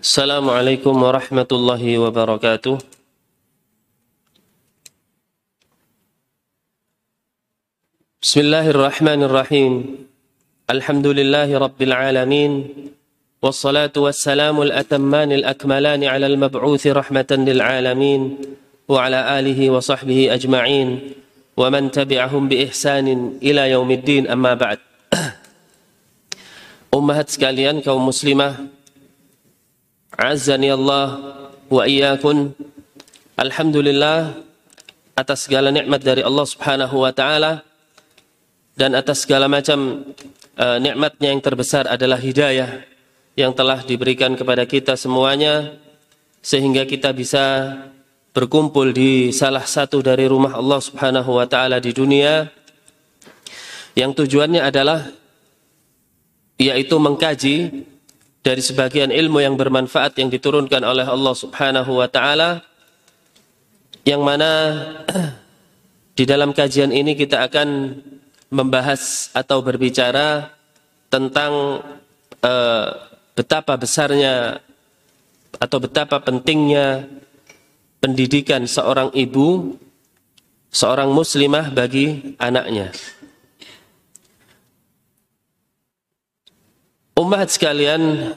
السلام عليكم ورحمة الله وبركاته. بسم الله الرحمن الرحيم. الحمد لله رب العالمين. والصلاة والسلام الأتمان الأكملان على المبعوث رحمة للعالمين وعلى آله وصحبه أجمعين. ومن تبعهم بإحسان إلى يوم الدين. أما بعد. Ummahat sekalian kaum muslimah. Azzani Allah wa iyakun Alhamdulillah atas segala nikmat dari Allah Subhanahu wa taala dan atas segala macam uh, nikmatnya yang terbesar adalah hidayah yang telah diberikan kepada kita semuanya sehingga kita bisa berkumpul di salah satu dari rumah Allah Subhanahu wa taala di dunia. Yang tujuannya adalah yaitu mengkaji dari sebagian ilmu yang bermanfaat yang diturunkan oleh Allah Subhanahu wa taala yang mana di dalam kajian ini kita akan membahas atau berbicara tentang uh, betapa besarnya atau betapa pentingnya pendidikan seorang ibu seorang muslimah bagi anaknya. Ummahat sekalian,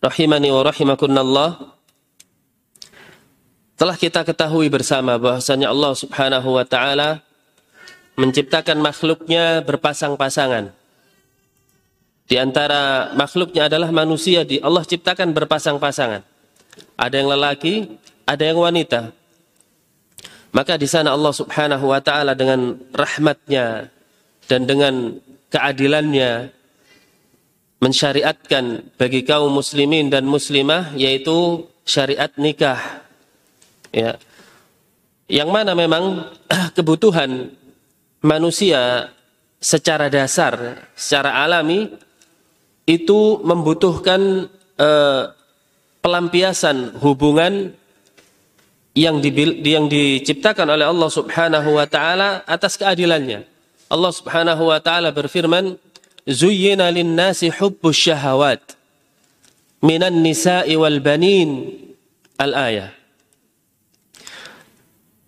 rahimani wa rahimakunallah, telah kita ketahui bersama bahwasanya Allah Subhanahu wa taala menciptakan makhluknya berpasang-pasangan. Di antara makhluknya adalah manusia di Allah ciptakan berpasang-pasangan. Ada yang lelaki, ada yang wanita. Maka di sana Allah Subhanahu wa taala dengan rahmatnya dan dengan keadilannya mensyariatkan bagi kaum muslimin dan muslimah yaitu syariat nikah. Ya. Yang mana memang kebutuhan manusia secara dasar, secara alami itu membutuhkan eh, pelampiasan hubungan yang, di, yang diciptakan oleh Allah Subhanahu wa taala atas keadilannya. Allah Subhanahu wa taala berfirman, zuyyina lin-nasi hubbus syahawat minan nisa'i wal.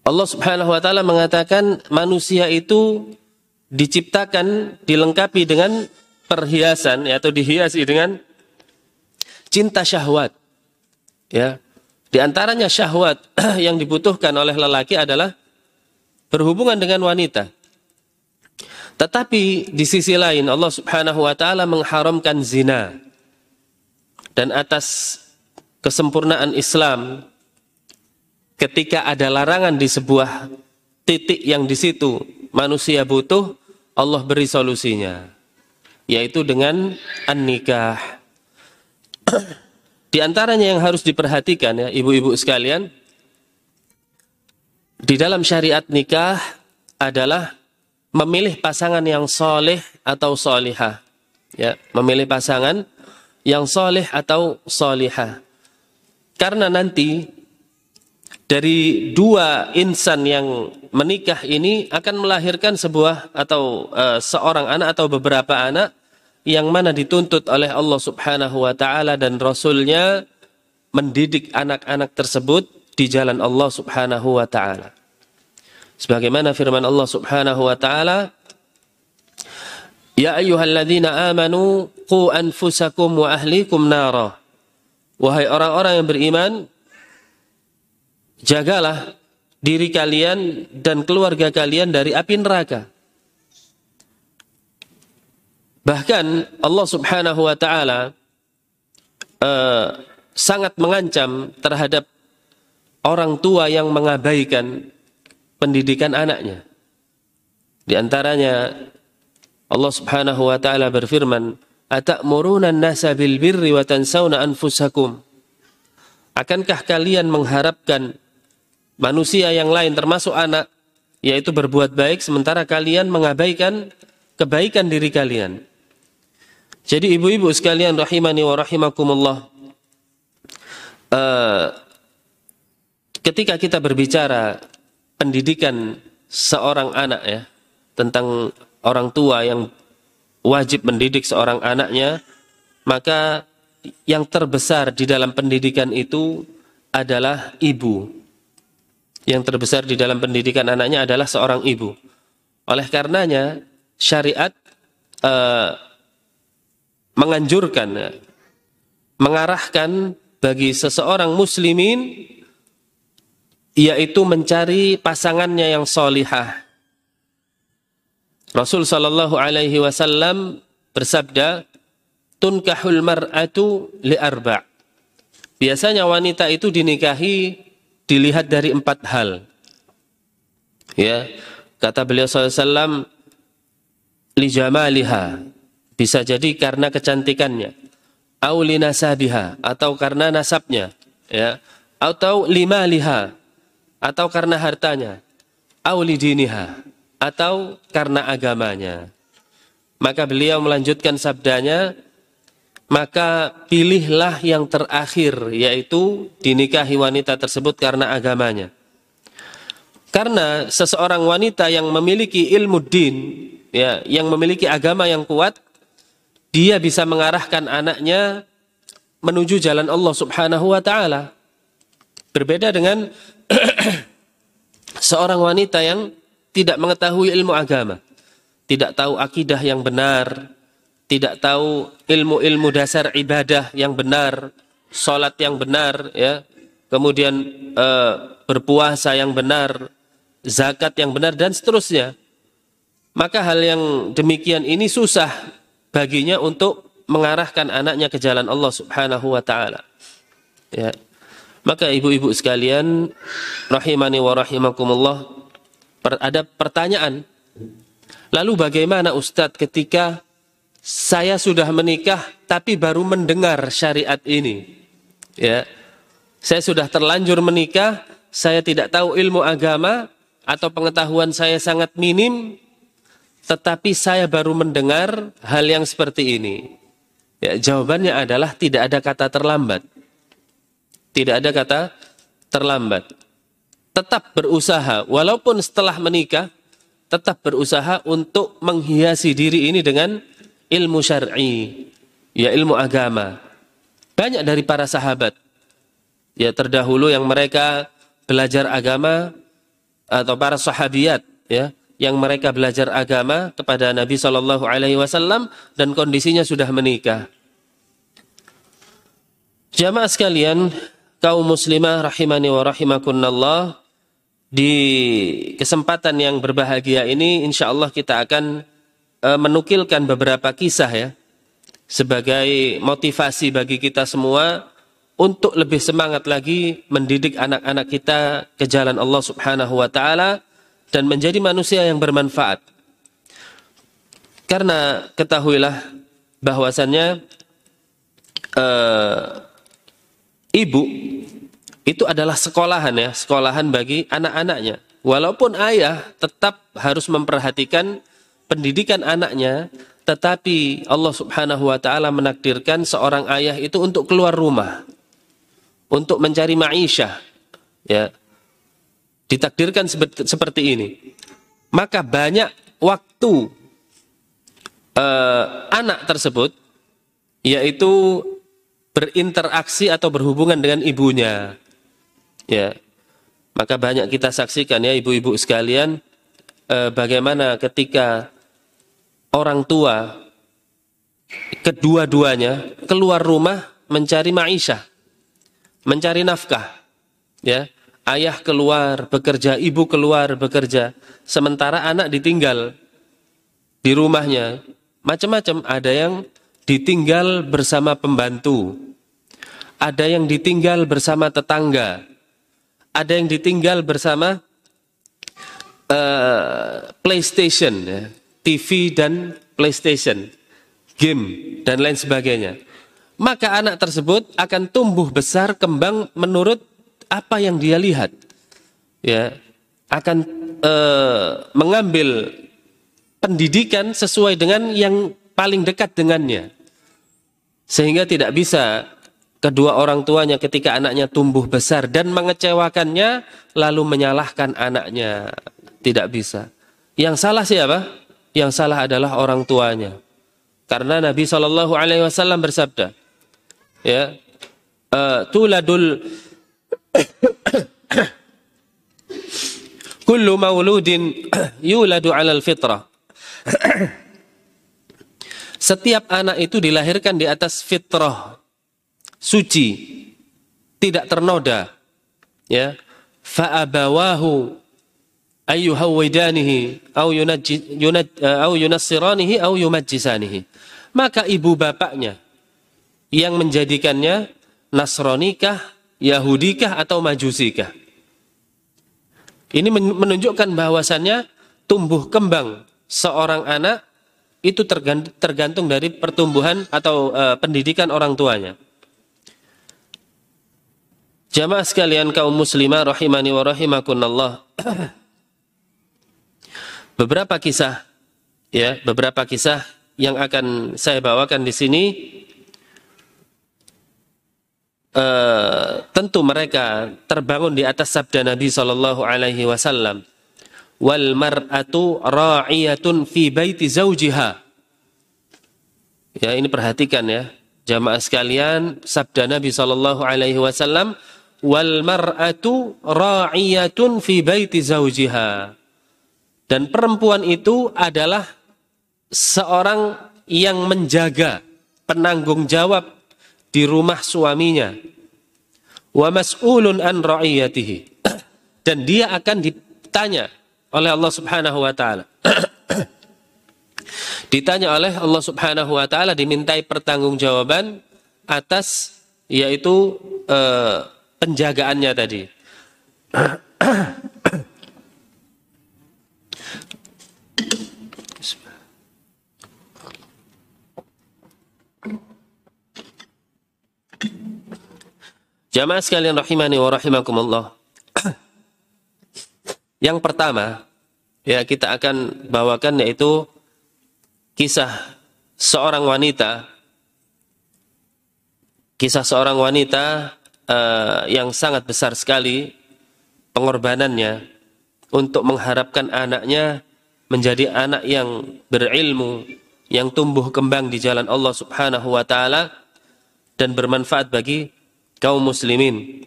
Allah Subhanahu wa taala mengatakan manusia itu diciptakan dilengkapi dengan perhiasan atau dihiasi dengan cinta syahwat. Ya. Di antaranya syahwat yang dibutuhkan oleh lelaki adalah berhubungan dengan wanita. Tetapi di sisi lain Allah Subhanahu wa taala mengharamkan zina. Dan atas kesempurnaan Islam ketika ada larangan di sebuah titik yang di situ manusia butuh, Allah beri solusinya. Yaitu dengan an-nikah. di antaranya yang harus diperhatikan ya ibu-ibu sekalian, di dalam syariat nikah adalah memilih pasangan yang soleh atau solihah. Ya, memilih pasangan yang soleh atau solihah. Karena nanti dari dua insan yang menikah ini akan melahirkan sebuah atau uh, seorang anak atau beberapa anak yang mana dituntut oleh Allah Subhanahu wa taala dan rasulnya mendidik anak-anak tersebut di jalan Allah Subhanahu wa taala. Sebagaimana firman Allah Subhanahu wa taala, Ya ayyuhalladzina amanu qu anfusakum wa ahlikum nara. Wahai orang-orang yang beriman, jagalah diri kalian dan keluarga kalian dari api neraka. Bahkan Allah Subhanahu wa taala uh, sangat mengancam terhadap orang tua yang mengabaikan pendidikan anaknya. Di antaranya Allah Subhanahu wa taala berfirman, "Atamuruna an-nasa bil birri wa tansawna anfusakum?" Akankah kalian mengharapkan manusia yang lain termasuk anak yaitu berbuat baik sementara kalian mengabaikan kebaikan diri kalian? Jadi ibu-ibu sekalian rahimani wa rahimakumullah. Uh, ketika kita berbicara pendidikan seorang anak ya tentang orang tua yang wajib mendidik seorang anaknya maka yang terbesar di dalam pendidikan itu adalah ibu. Yang terbesar di dalam pendidikan anaknya adalah seorang ibu. Oleh karenanya syariat uh, menganjurkan, mengarahkan bagi seseorang muslimin yaitu mencari pasangannya yang solihah. Rasul Shallallahu Alaihi Wasallam bersabda, tunkahul mar'atu li arba. Biasanya wanita itu dinikahi dilihat dari empat hal. Ya, kata beliau SAW, li jamaliha, bisa jadi karena kecantikannya, au li atau karena nasabnya, ya, atau lima liha, atau karena hartanya, au li diniha, atau karena agamanya. Maka beliau melanjutkan sabdanya, maka pilihlah yang terakhir yaitu dinikahi wanita tersebut karena agamanya. Karena seseorang wanita yang memiliki ilmu din, ya, yang memiliki agama yang kuat, dia bisa mengarahkan anaknya menuju jalan Allah Subhanahu wa taala. Berbeda dengan seorang wanita yang tidak mengetahui ilmu agama, tidak tahu akidah yang benar, tidak tahu ilmu-ilmu dasar ibadah yang benar, sholat yang benar, ya, kemudian e, berpuasa yang benar, zakat yang benar dan seterusnya. Maka hal yang demikian ini susah baginya untuk mengarahkan anaknya ke jalan Allah Subhanahu wa taala. Ya. Maka ibu-ibu sekalian rahimani wa rahimakumullah ada pertanyaan. Lalu bagaimana Ustadz ketika saya sudah menikah tapi baru mendengar syariat ini. Ya. Saya sudah terlanjur menikah, saya tidak tahu ilmu agama atau pengetahuan saya sangat minim, tetapi saya baru mendengar hal yang seperti ini. Ya, jawabannya adalah tidak ada kata terlambat. Tidak ada kata terlambat. Tetap berusaha, walaupun setelah menikah, tetap berusaha untuk menghiasi diri ini dengan ilmu syar'i, ya ilmu agama. Banyak dari para sahabat ya terdahulu yang mereka belajar agama atau para sahabiat ya yang mereka belajar agama kepada Nabi Shallallahu Alaihi Wasallam dan kondisinya sudah menikah. Jamaah sekalian, kaum muslimah rahimani wa rahimakunallah, di kesempatan yang berbahagia ini insya Allah kita akan E, menukilkan beberapa kisah ya sebagai motivasi bagi kita semua untuk lebih semangat lagi mendidik anak-anak kita ke jalan Allah Subhanahu wa taala dan menjadi manusia yang bermanfaat. Karena ketahuilah bahwasannya uh, ibu itu adalah sekolahan ya, sekolahan bagi anak-anaknya. Walaupun ayah tetap harus memperhatikan pendidikan anaknya, tetapi Allah Subhanahu wa taala menakdirkan seorang ayah itu untuk keluar rumah untuk mencari maisha ya. Ditakdirkan seperti ini. Maka banyak waktu uh, anak tersebut yaitu berinteraksi atau berhubungan dengan ibunya. Ya. Maka banyak kita saksikan ya ibu-ibu sekalian uh, bagaimana ketika orang tua kedua-duanya keluar rumah mencari maisha, mencari nafkah. Ya, ayah keluar bekerja, ibu keluar bekerja, sementara anak ditinggal di rumahnya. Macam-macam, ada yang ditinggal bersama pembantu, ada yang ditinggal bersama tetangga, ada yang ditinggal bersama uh, PlayStation, ya. TV dan PlayStation, game dan lain sebagainya. Maka anak tersebut akan tumbuh besar kembang menurut apa yang dia lihat. Ya, akan e, mengambil pendidikan sesuai dengan yang paling dekat dengannya. Sehingga tidak bisa kedua orang tuanya ketika anaknya tumbuh besar dan mengecewakannya lalu menyalahkan anaknya. Tidak bisa. Yang salah siapa? yang salah adalah orang tuanya. Karena Nabi Shallallahu Alaihi Wasallam bersabda, ya uh, tuladul kullu mauludin yuladu 'alal fitrah setiap anak itu dilahirkan di atas fitrah suci tidak ternoda ya. Fa'abawahu ayyuhawidanihi au au yunassiranihi au yumajjisanihi. Maka ibu bapaknya yang menjadikannya nasronikah yahudikah atau majusikah? Ini menunjukkan bahwasannya tumbuh kembang seorang anak itu tergantung dari pertumbuhan atau uh, pendidikan orang tuanya. Jamaah sekalian kaum muslimah rahimani wa rahimakunallah. beberapa kisah ya, beberapa kisah yang akan saya bawakan di sini uh, tentu mereka terbangun di atas sabda Nabi sallallahu alaihi wasallam wal mar'atu ra'iyatun fi baiti zawjiha. Ya, ini perhatikan ya. Jamaah sekalian, sabda Nabi sallallahu alaihi wasallam, wal mar'atu ra'iyatun fi baiti zawjiha. Dan perempuan itu adalah seorang yang menjaga penanggung jawab di rumah suaminya. Wa mas'ulun an ra'iyatihi. Dan dia akan ditanya oleh Allah Subhanahu wa taala. Ditanya oleh Allah Subhanahu wa taala dimintai pertanggungjawaban atas yaitu eh, penjagaannya tadi. Jamaah sekalian rahimani wa rahimakumullah. Yang pertama, ya kita akan bawakan yaitu kisah seorang wanita kisah seorang wanita uh, yang sangat besar sekali pengorbanannya untuk mengharapkan anaknya menjadi anak yang berilmu yang tumbuh kembang di jalan Allah Subhanahu wa taala dan bermanfaat bagi kaum muslimin.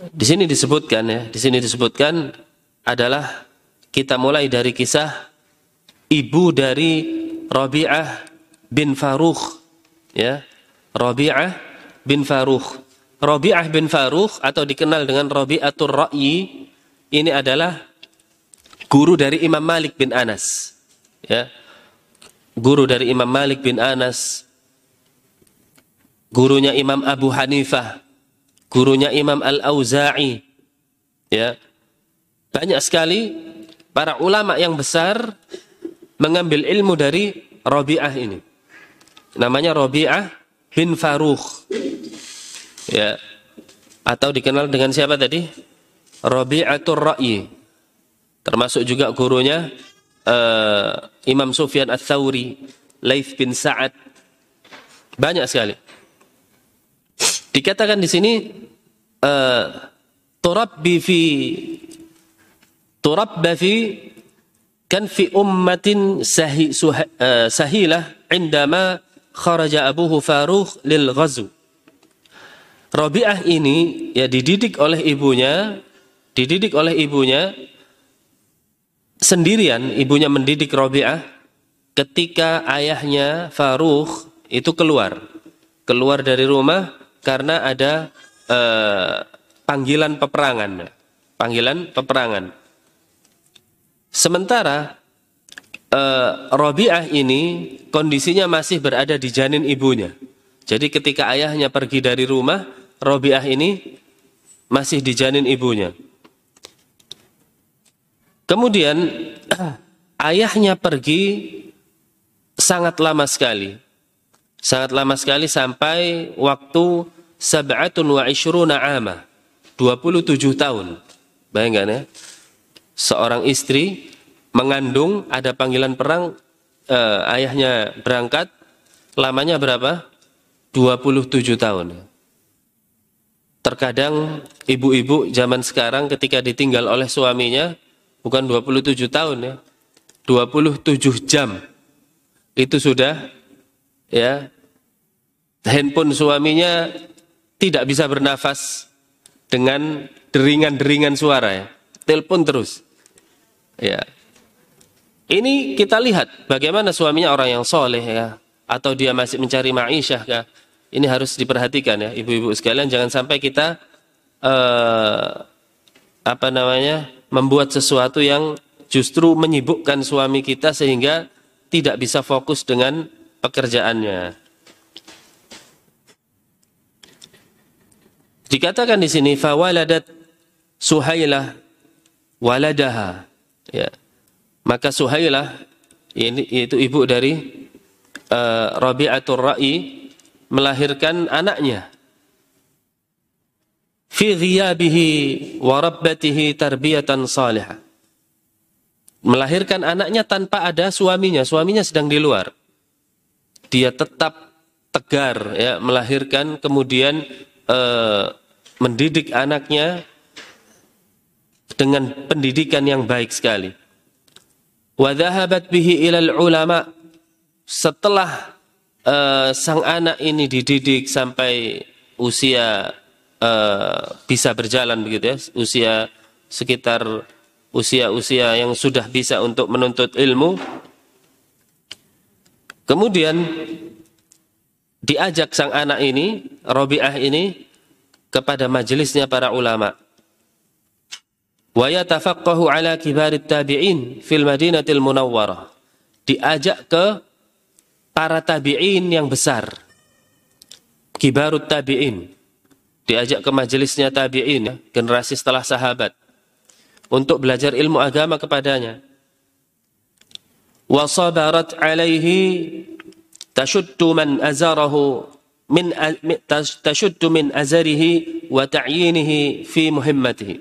Di sini disebutkan ya, di sini disebutkan adalah kita mulai dari kisah ibu dari Rabi'ah bin Farukh ya. Rabi'ah bin Farukh. Rabi'ah bin Farukh atau dikenal dengan Rabi'atul Ra'yi ini adalah guru dari Imam Malik bin Anas. Ya. Guru dari Imam Malik bin Anas. Gurunya Imam Abu Hanifah gurunya Imam Al-Auza'i. Ya. Banyak sekali para ulama yang besar mengambil ilmu dari Rabi'ah ini. Namanya Rabi'ah bin Farukh. Ya. Atau dikenal dengan siapa tadi? Rabi'atul Ra'yi. Termasuk juga gurunya uh, Imam Sufyan Ats-Tsauri, Laith bin Sa'ad. Banyak sekali. Dikatakan di sini uh, turabbi fi turabba fi kan fi ummatin sahi, suha, uh, sahilah indama kharaja abuhu Farukh lil ghazu. Rabi'ah ini ya dididik oleh ibunya, dididik oleh ibunya sendirian, ibunya mendidik Rabi'ah ketika ayahnya Farukh itu keluar. Keluar dari rumah karena ada uh, panggilan peperangan. Panggilan peperangan. Sementara uh, Robiah ini kondisinya masih berada di janin ibunya. Jadi ketika ayahnya pergi dari rumah, Robiah ini masih di janin ibunya. Kemudian ayahnya pergi sangat lama sekali Sangat lama sekali sampai waktu sab'atun wa ishruna ama. 27 tahun. Bayangkan ya. Seorang istri mengandung, ada panggilan perang, eh, ayahnya berangkat, lamanya berapa? 27 tahun. Terkadang ibu-ibu zaman sekarang ketika ditinggal oleh suaminya, bukan 27 tahun ya, 27 jam. Itu sudah ya handphone suaminya tidak bisa bernafas dengan deringan-deringan suara ya. Telepon terus. Ya. Ini kita lihat bagaimana suaminya orang yang soleh ya. Atau dia masih mencari ma'isyah ya. Ini harus diperhatikan ya ibu-ibu sekalian. Jangan sampai kita uh, apa namanya membuat sesuatu yang justru menyibukkan suami kita sehingga tidak bisa fokus dengan pekerjaannya. Dikatakan di sini fawaladat Suhailah waladaha. Ya. Maka Suhailah ini itu ibu dari uh, Rabi'atul Ra'i melahirkan anaknya. Fi ghiyabihi wa rabbatihi tarbiyatan salihah. Melahirkan anaknya tanpa ada suaminya, suaminya sedang di luar. Dia tetap tegar ya melahirkan kemudian uh, mendidik anaknya dengan pendidikan yang baik sekali. Wa dhahabat bihi ilal ulama setelah uh, sang anak ini dididik sampai usia uh, bisa berjalan begitu ya, usia sekitar usia-usia yang sudah bisa untuk menuntut ilmu. Kemudian diajak sang anak ini, Robiah ini kepada majelisnya para ulama. Wa ala kibarit tabi'in fil Madinatil Munawwarah. Diajak ke para tabi'in yang besar. Kibarut tabi'in. Diajak ke majelisnya tabi'in, generasi setelah sahabat. Untuk belajar ilmu agama kepadanya. Wa sabarat alaihi tashuddu man azarahu min tashuddu min azarihi wa ta'yinihi fi muhimmatihi.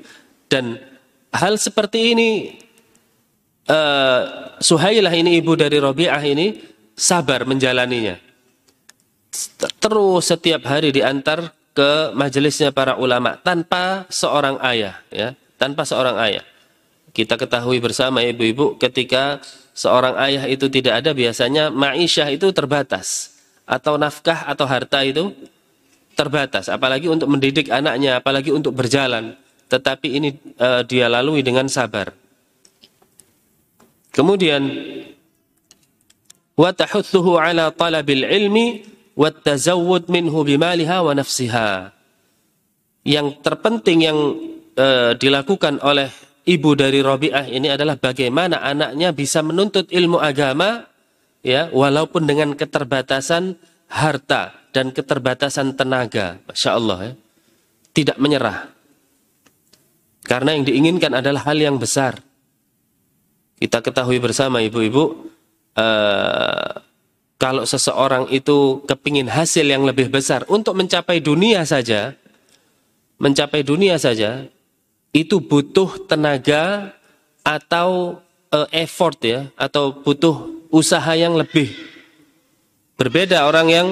Dan hal seperti ini uh, Suhailah ini ibu dari Rabi'ah ini sabar menjalaninya. Terus setiap hari diantar ke majelisnya para ulama tanpa seorang ayah ya, tanpa seorang ayah. Kita ketahui bersama ibu-ibu ketika seorang ayah itu tidak ada biasanya ma'isyah itu terbatas atau nafkah atau harta itu terbatas apalagi untuk mendidik anaknya apalagi untuk berjalan tetapi ini uh, dia lalui dengan sabar kemudian talabil ilmi wa tazawwud minhu bimaliha wa nafsiha yang terpenting yang uh, dilakukan oleh ibu dari Robiah ini adalah bagaimana anaknya bisa menuntut ilmu agama ya walaupun dengan keterbatasan harta dan keterbatasan tenaga, masya Allah ya, tidak menyerah. Karena yang diinginkan adalah hal yang besar. Kita ketahui bersama ibu-ibu, uh, kalau seseorang itu kepingin hasil yang lebih besar untuk mencapai dunia saja, mencapai dunia saja, itu butuh tenaga atau uh, effort ya, atau butuh usaha yang lebih. Berbeda orang yang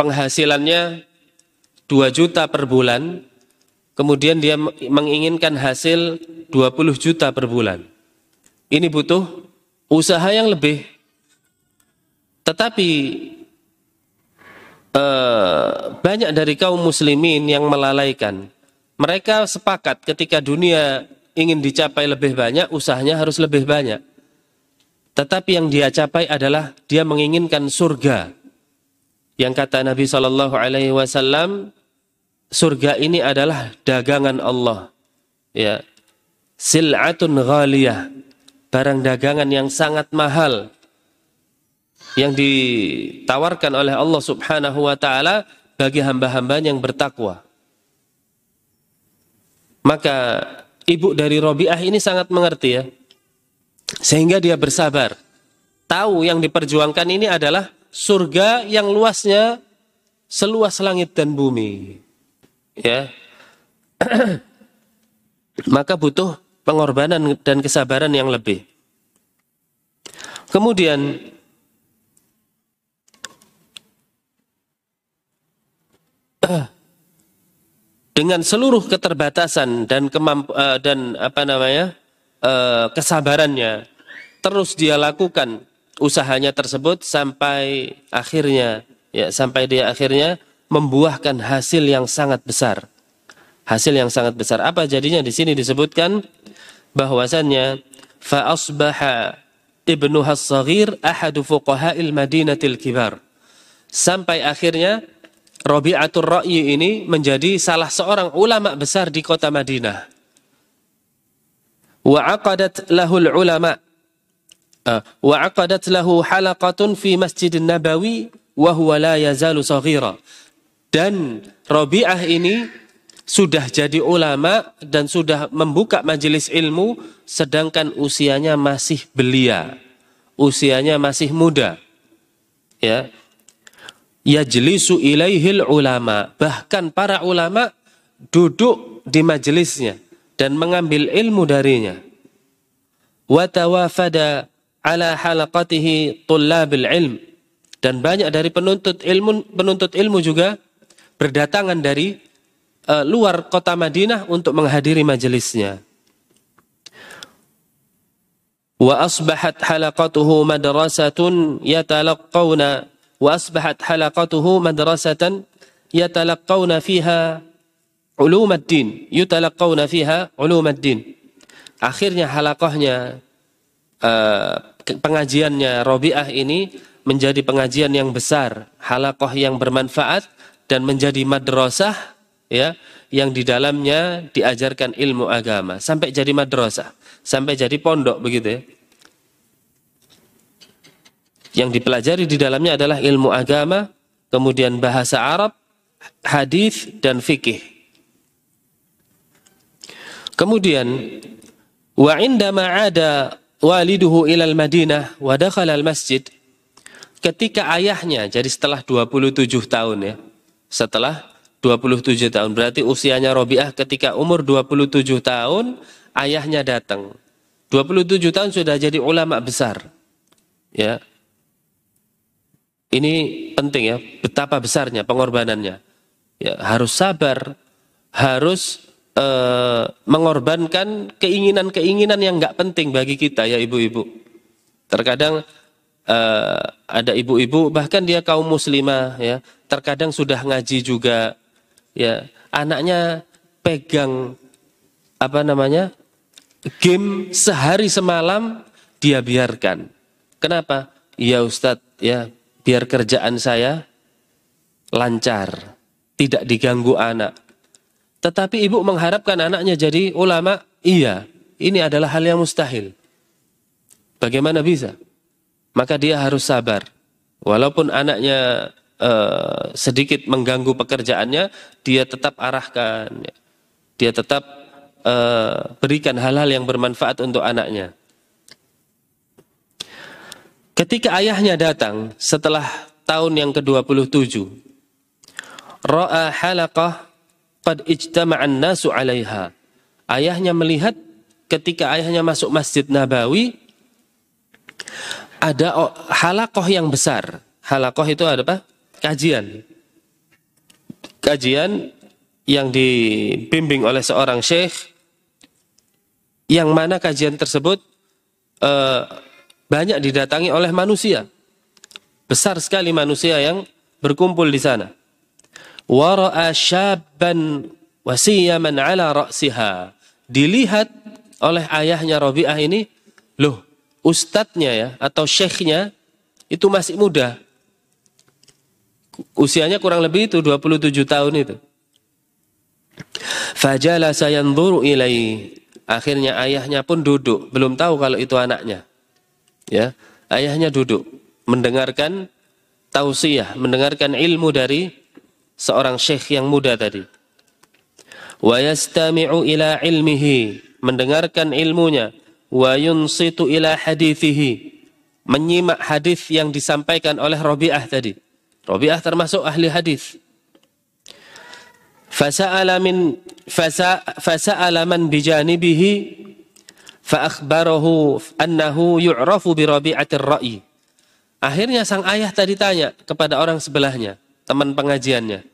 penghasilannya 2 juta per bulan, kemudian dia menginginkan hasil 20 juta per bulan. Ini butuh usaha yang lebih. Tetapi eh, banyak dari kaum muslimin yang melalaikan. Mereka sepakat ketika dunia ingin dicapai lebih banyak, usahanya harus lebih banyak. Tetapi yang dia capai adalah dia menginginkan surga. Yang kata Nabi Shallallahu Alaihi Wasallam, surga ini adalah dagangan Allah. Ya, sil'atun ghaliyah, barang dagangan yang sangat mahal yang ditawarkan oleh Allah Subhanahu wa taala bagi hamba-hamba yang bertakwa. Maka ibu dari Robiah ini sangat mengerti ya. Sehingga dia bersabar. Tahu yang diperjuangkan ini adalah surga yang luasnya seluas langit dan bumi. Ya. Maka butuh pengorbanan dan kesabaran yang lebih. Kemudian dengan seluruh keterbatasan dan kemamp eh, dan apa namanya uh, kesabarannya terus dia lakukan usahanya tersebut sampai akhirnya ya sampai dia akhirnya membuahkan hasil yang sangat besar. Hasil yang sangat besar. Apa jadinya di sini disebutkan bahwasannya fa ibnu as-saghir ahadu fuqaha'il madinatil kibar. Sampai akhirnya Rabi'atul Ra'yi ini menjadi salah seorang ulama besar di kota Madinah. Wa aqadat lahul ulama uh, wa aqadat lahu halaqatun fi Masjid Nabawi wa huwa la yazalu saghira. Dan Rabi'ah ini sudah jadi ulama dan sudah membuka majelis ilmu sedangkan usianya masih belia. Usianya masih muda. Ya, yajlisu ilaihil ulama. Bahkan para ulama duduk di majelisnya dan mengambil ilmu darinya. Watawafada ala halaqatihi tullabil ilm. Dan banyak dari penuntut ilmu penuntut ilmu juga berdatangan dari uh, luar kota Madinah untuk menghadiri majelisnya. Wa asbahat halaqatuhu madrasatun yatalaqqawna وأصبحت حلقته مدرسة يتلقون فيها علوم الدين يتلقون فيها علوم الدين. Akhirnya halakohnya eh, pengajiannya Robiah ini menjadi pengajian yang besar halakoh yang bermanfaat dan menjadi madrasah ya yang di dalamnya diajarkan ilmu agama. Sampai jadi madrasah sampai jadi pondok begitu ya. Yang dipelajari di dalamnya adalah ilmu agama, kemudian bahasa Arab, hadis dan fikih. Kemudian wa indama ada waliduhu ilal Madinah wa dakhala al masjid ketika ayahnya jadi setelah 27 tahun ya. Setelah 27 tahun berarti usianya Robiah ketika umur 27 tahun ayahnya datang. 27 tahun sudah jadi ulama besar. Ya, ini penting ya, betapa besarnya pengorbanannya. Ya, harus sabar, harus uh, mengorbankan keinginan-keinginan yang nggak penting bagi kita ya ibu-ibu. Terkadang uh, ada ibu-ibu bahkan dia kaum muslimah ya, terkadang sudah ngaji juga ya, anaknya pegang apa namanya? game sehari semalam dia biarkan. Kenapa? Ya Ustadz, ya biar kerjaan saya lancar, tidak diganggu anak. Tetapi ibu mengharapkan anaknya jadi ulama, iya, ini adalah hal yang mustahil. Bagaimana bisa? Maka dia harus sabar. Walaupun anaknya uh, sedikit mengganggu pekerjaannya, dia tetap arahkan. Dia tetap uh, berikan hal-hal yang bermanfaat untuk anaknya. Ketika ayahnya datang setelah tahun yang ke-27, ra'a halaqah qad ijtama'an nasu 'alaiha. Ayahnya melihat ketika ayahnya masuk Masjid Nabawi ada halakoh yang besar. Halakoh itu ada apa? Kajian. Kajian yang dibimbing oleh seorang syekh yang mana kajian tersebut uh, banyak didatangi oleh manusia. Besar sekali manusia yang berkumpul di sana. Wara'a syabban wasiyaman ala ra'siha. Dilihat oleh ayahnya Rabi'ah ini, loh, ustadznya ya atau syekhnya itu masih muda. Usianya kurang lebih itu 27 tahun itu. Fajala sayanzuru ilai. Akhirnya ayahnya pun duduk, belum tahu kalau itu anaknya. Ya, ayahnya duduk mendengarkan tausiah, mendengarkan ilmu dari seorang syekh yang muda tadi. Wa yastami'u ila ilmihi, mendengarkan ilmunya, wa yunsitu ila hadithihi, menyimak hadis yang disampaikan oleh Rabi'ah tadi. Rabi'ah termasuk ahli hadis. Fasa'ala min fasa'ala man bijanibihi Fa'akhbarahu annahu yu'rafu bi rabi'atir. Akhirnya sang ayah tadi tanya kepada orang sebelahnya, teman pengajiannya.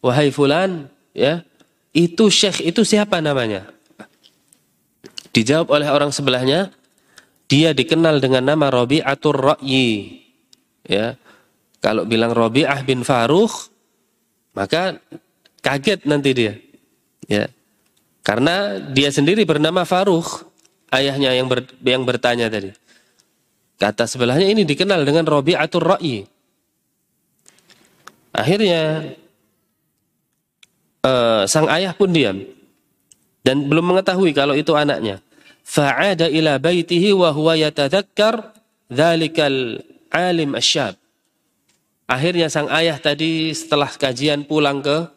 Wahai fulan, ya, itu syekh itu siapa namanya? Dijawab oleh orang sebelahnya, dia dikenal dengan nama Rabi'atur Ra'yi. Ya. Kalau bilang Robi'ah bin Faruh, maka kaget nanti dia. Ya. Karena dia sendiri bernama Faruh, ayahnya yang ber, yang bertanya tadi. Kata sebelahnya ini dikenal dengan Robi'atul Ra'i. Akhirnya uh, sang ayah pun diam dan belum mengetahui kalau itu anaknya. Fa'ada ila baitihi wa huwa yatadhakkar dzalikal alim asyab. Akhirnya sang ayah tadi setelah kajian pulang ke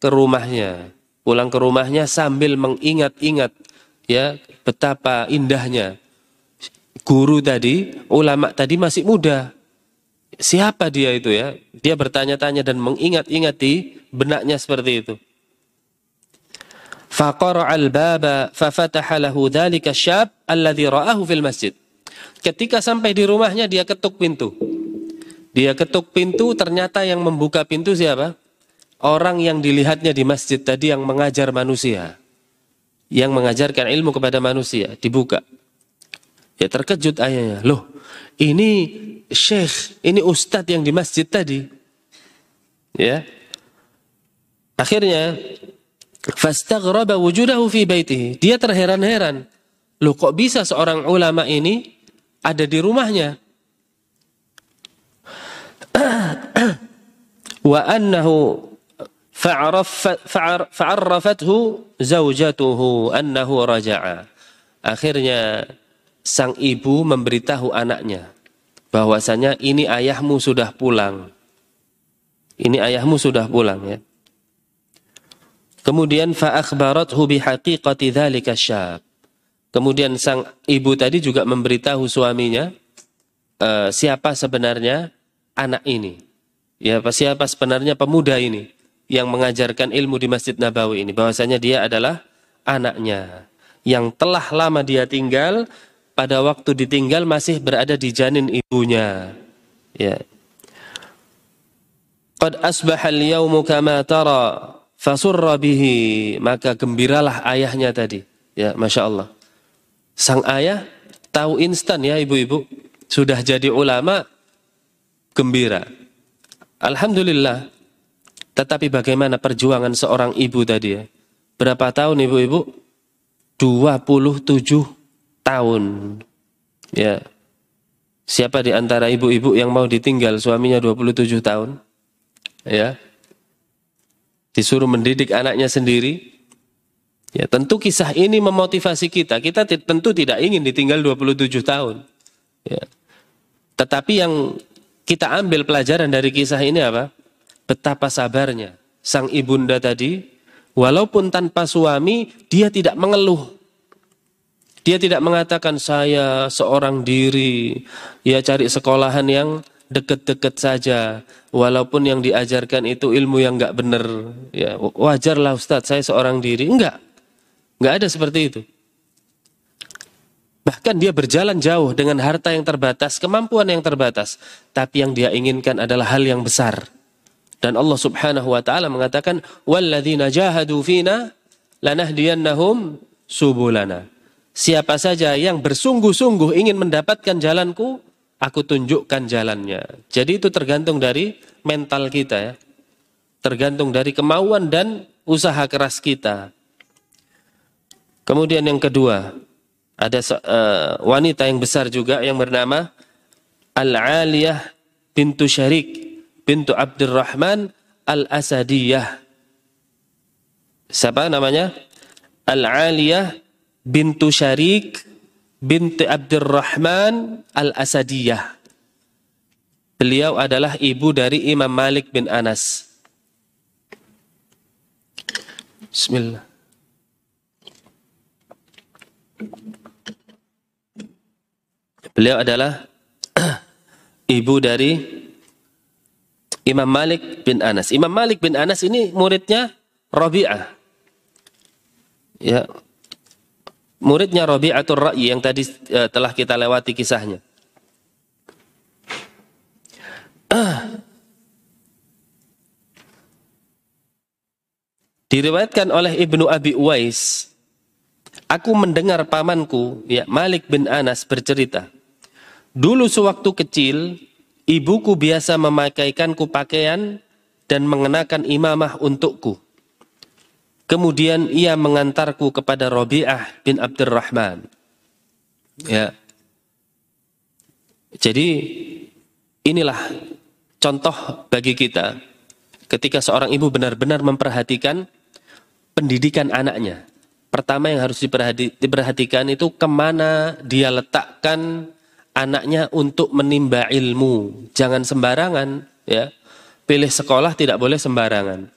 ke rumahnya. Pulang ke rumahnya sambil mengingat-ingat ya betapa indahnya guru tadi, ulama tadi masih muda. Siapa dia itu ya? Dia bertanya-tanya dan mengingat-ingat di benaknya seperti itu. Faqara al-baba fafataha lahu dhalika syab alladhi ra'ahu fil masjid. Ketika sampai di rumahnya dia ketuk pintu. Dia ketuk pintu, ternyata yang membuka pintu siapa? Orang yang dilihatnya di masjid tadi yang mengajar manusia. Yang mengajarkan ilmu kepada manusia, dibuka. Ya terkejut ayahnya. Loh, ini syekh, ini ustadz yang di masjid tadi. Ya. Akhirnya, fastaghraba wujudahu fi baitihi. Dia terheran-heran. Loh kok bisa seorang ulama ini ada di rumahnya? wa annahu fa'arrafathu zaujatuhu annahu raja'a. Akhirnya sang ibu memberitahu anaknya bahwasanya ini ayahmu sudah pulang. Ini ayahmu sudah pulang ya. Kemudian fa'akhbarathu bihaqiqati dzalika syab. Kemudian sang ibu tadi juga memberitahu suaminya uh, siapa sebenarnya anak ini. Ya, siapa sebenarnya pemuda ini yang mengajarkan ilmu di Masjid Nabawi ini. Bahwasanya dia adalah anaknya yang telah lama dia tinggal pada waktu ditinggal masih berada di janin ibunya. Ya. Qad asbaha al-yawmu kama tara fasurra bihi maka gembiralah ayahnya tadi. Ya, Masya Allah. Sang ayah tahu instan ya ibu-ibu sudah jadi ulama gembira. Alhamdulillah. Tetapi bagaimana perjuangan seorang ibu tadi ya? Berapa tahun ibu-ibu? 27 tahun. Ya. Siapa di antara ibu-ibu yang mau ditinggal suaminya 27 tahun? Ya. Disuruh mendidik anaknya sendiri. Ya, tentu kisah ini memotivasi kita. Kita tentu tidak ingin ditinggal 27 tahun. Ya. Tetapi yang kita ambil pelajaran dari kisah ini apa? Betapa sabarnya sang ibunda tadi, walaupun tanpa suami, dia tidak mengeluh. Dia tidak mengatakan saya seorang diri, ya cari sekolahan yang deket-deket saja, walaupun yang diajarkan itu ilmu yang nggak benar. Ya wajarlah Ustadz, saya seorang diri. Enggak, enggak ada seperti itu. Bahkan dia berjalan jauh dengan harta yang terbatas, kemampuan yang terbatas. Tapi yang dia inginkan adalah hal yang besar. Dan Allah Subhanahu wa taala mengatakan walladzina jahadu fina lanahdiyannahum subulana. Siapa saja yang bersungguh-sungguh ingin mendapatkan jalanku, aku tunjukkan jalannya. Jadi itu tergantung dari mental kita ya. Tergantung dari kemauan dan usaha keras kita. Kemudian yang kedua, ada uh, wanita yang besar juga yang bernama Al-Aliyah bintu Syarik bintu Abdurrahman Al-Asadiyah. Siapa namanya? Al-Aliyah bintu Syarik binti Abdurrahman Al-Asadiyah. Beliau adalah ibu dari Imam Malik bin Anas. Bismillah. Beliau adalah ibu dari Imam Malik bin Anas. Imam Malik bin Anas ini muridnya Rabi'ah. Ya. Muridnya Rabi'atul Ra'yi yang tadi uh, telah kita lewati kisahnya. Ah. Diriwayatkan oleh Ibnu Abi Uwais, aku mendengar pamanku, ya Malik bin Anas bercerita, Dulu sewaktu kecil, ibuku biasa memakaikanku pakaian dan mengenakan imamah untukku. Kemudian ia mengantarku kepada Rabi'ah bin Abdurrahman. Ya. Jadi inilah contoh bagi kita ketika seorang ibu benar-benar memperhatikan pendidikan anaknya. Pertama yang harus diperhatikan itu ke mana dia letakkan anaknya untuk menimba ilmu. Jangan sembarangan, ya. Pilih sekolah tidak boleh sembarangan.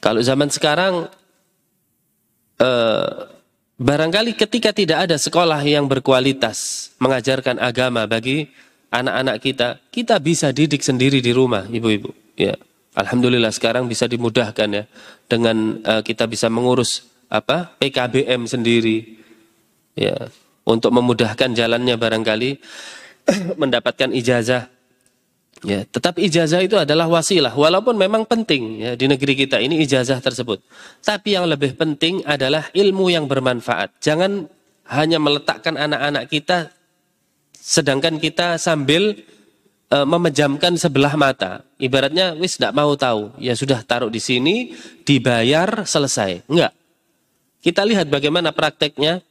Kalau zaman sekarang, eh, barangkali ketika tidak ada sekolah yang berkualitas mengajarkan agama bagi anak-anak kita, kita bisa didik sendiri di rumah, ibu-ibu. Ya, alhamdulillah sekarang bisa dimudahkan ya dengan uh, kita bisa mengurus apa PKBM sendiri, ya untuk memudahkan jalannya barangkali mendapatkan ijazah. Ya, tetap ijazah itu adalah wasilah, walaupun memang penting ya di negeri kita ini ijazah tersebut. Tapi yang lebih penting adalah ilmu yang bermanfaat. Jangan hanya meletakkan anak-anak kita sedangkan kita sambil e, memejamkan sebelah mata. Ibaratnya wis tidak mau tahu, ya sudah taruh di sini, dibayar, selesai. Enggak. Kita lihat bagaimana prakteknya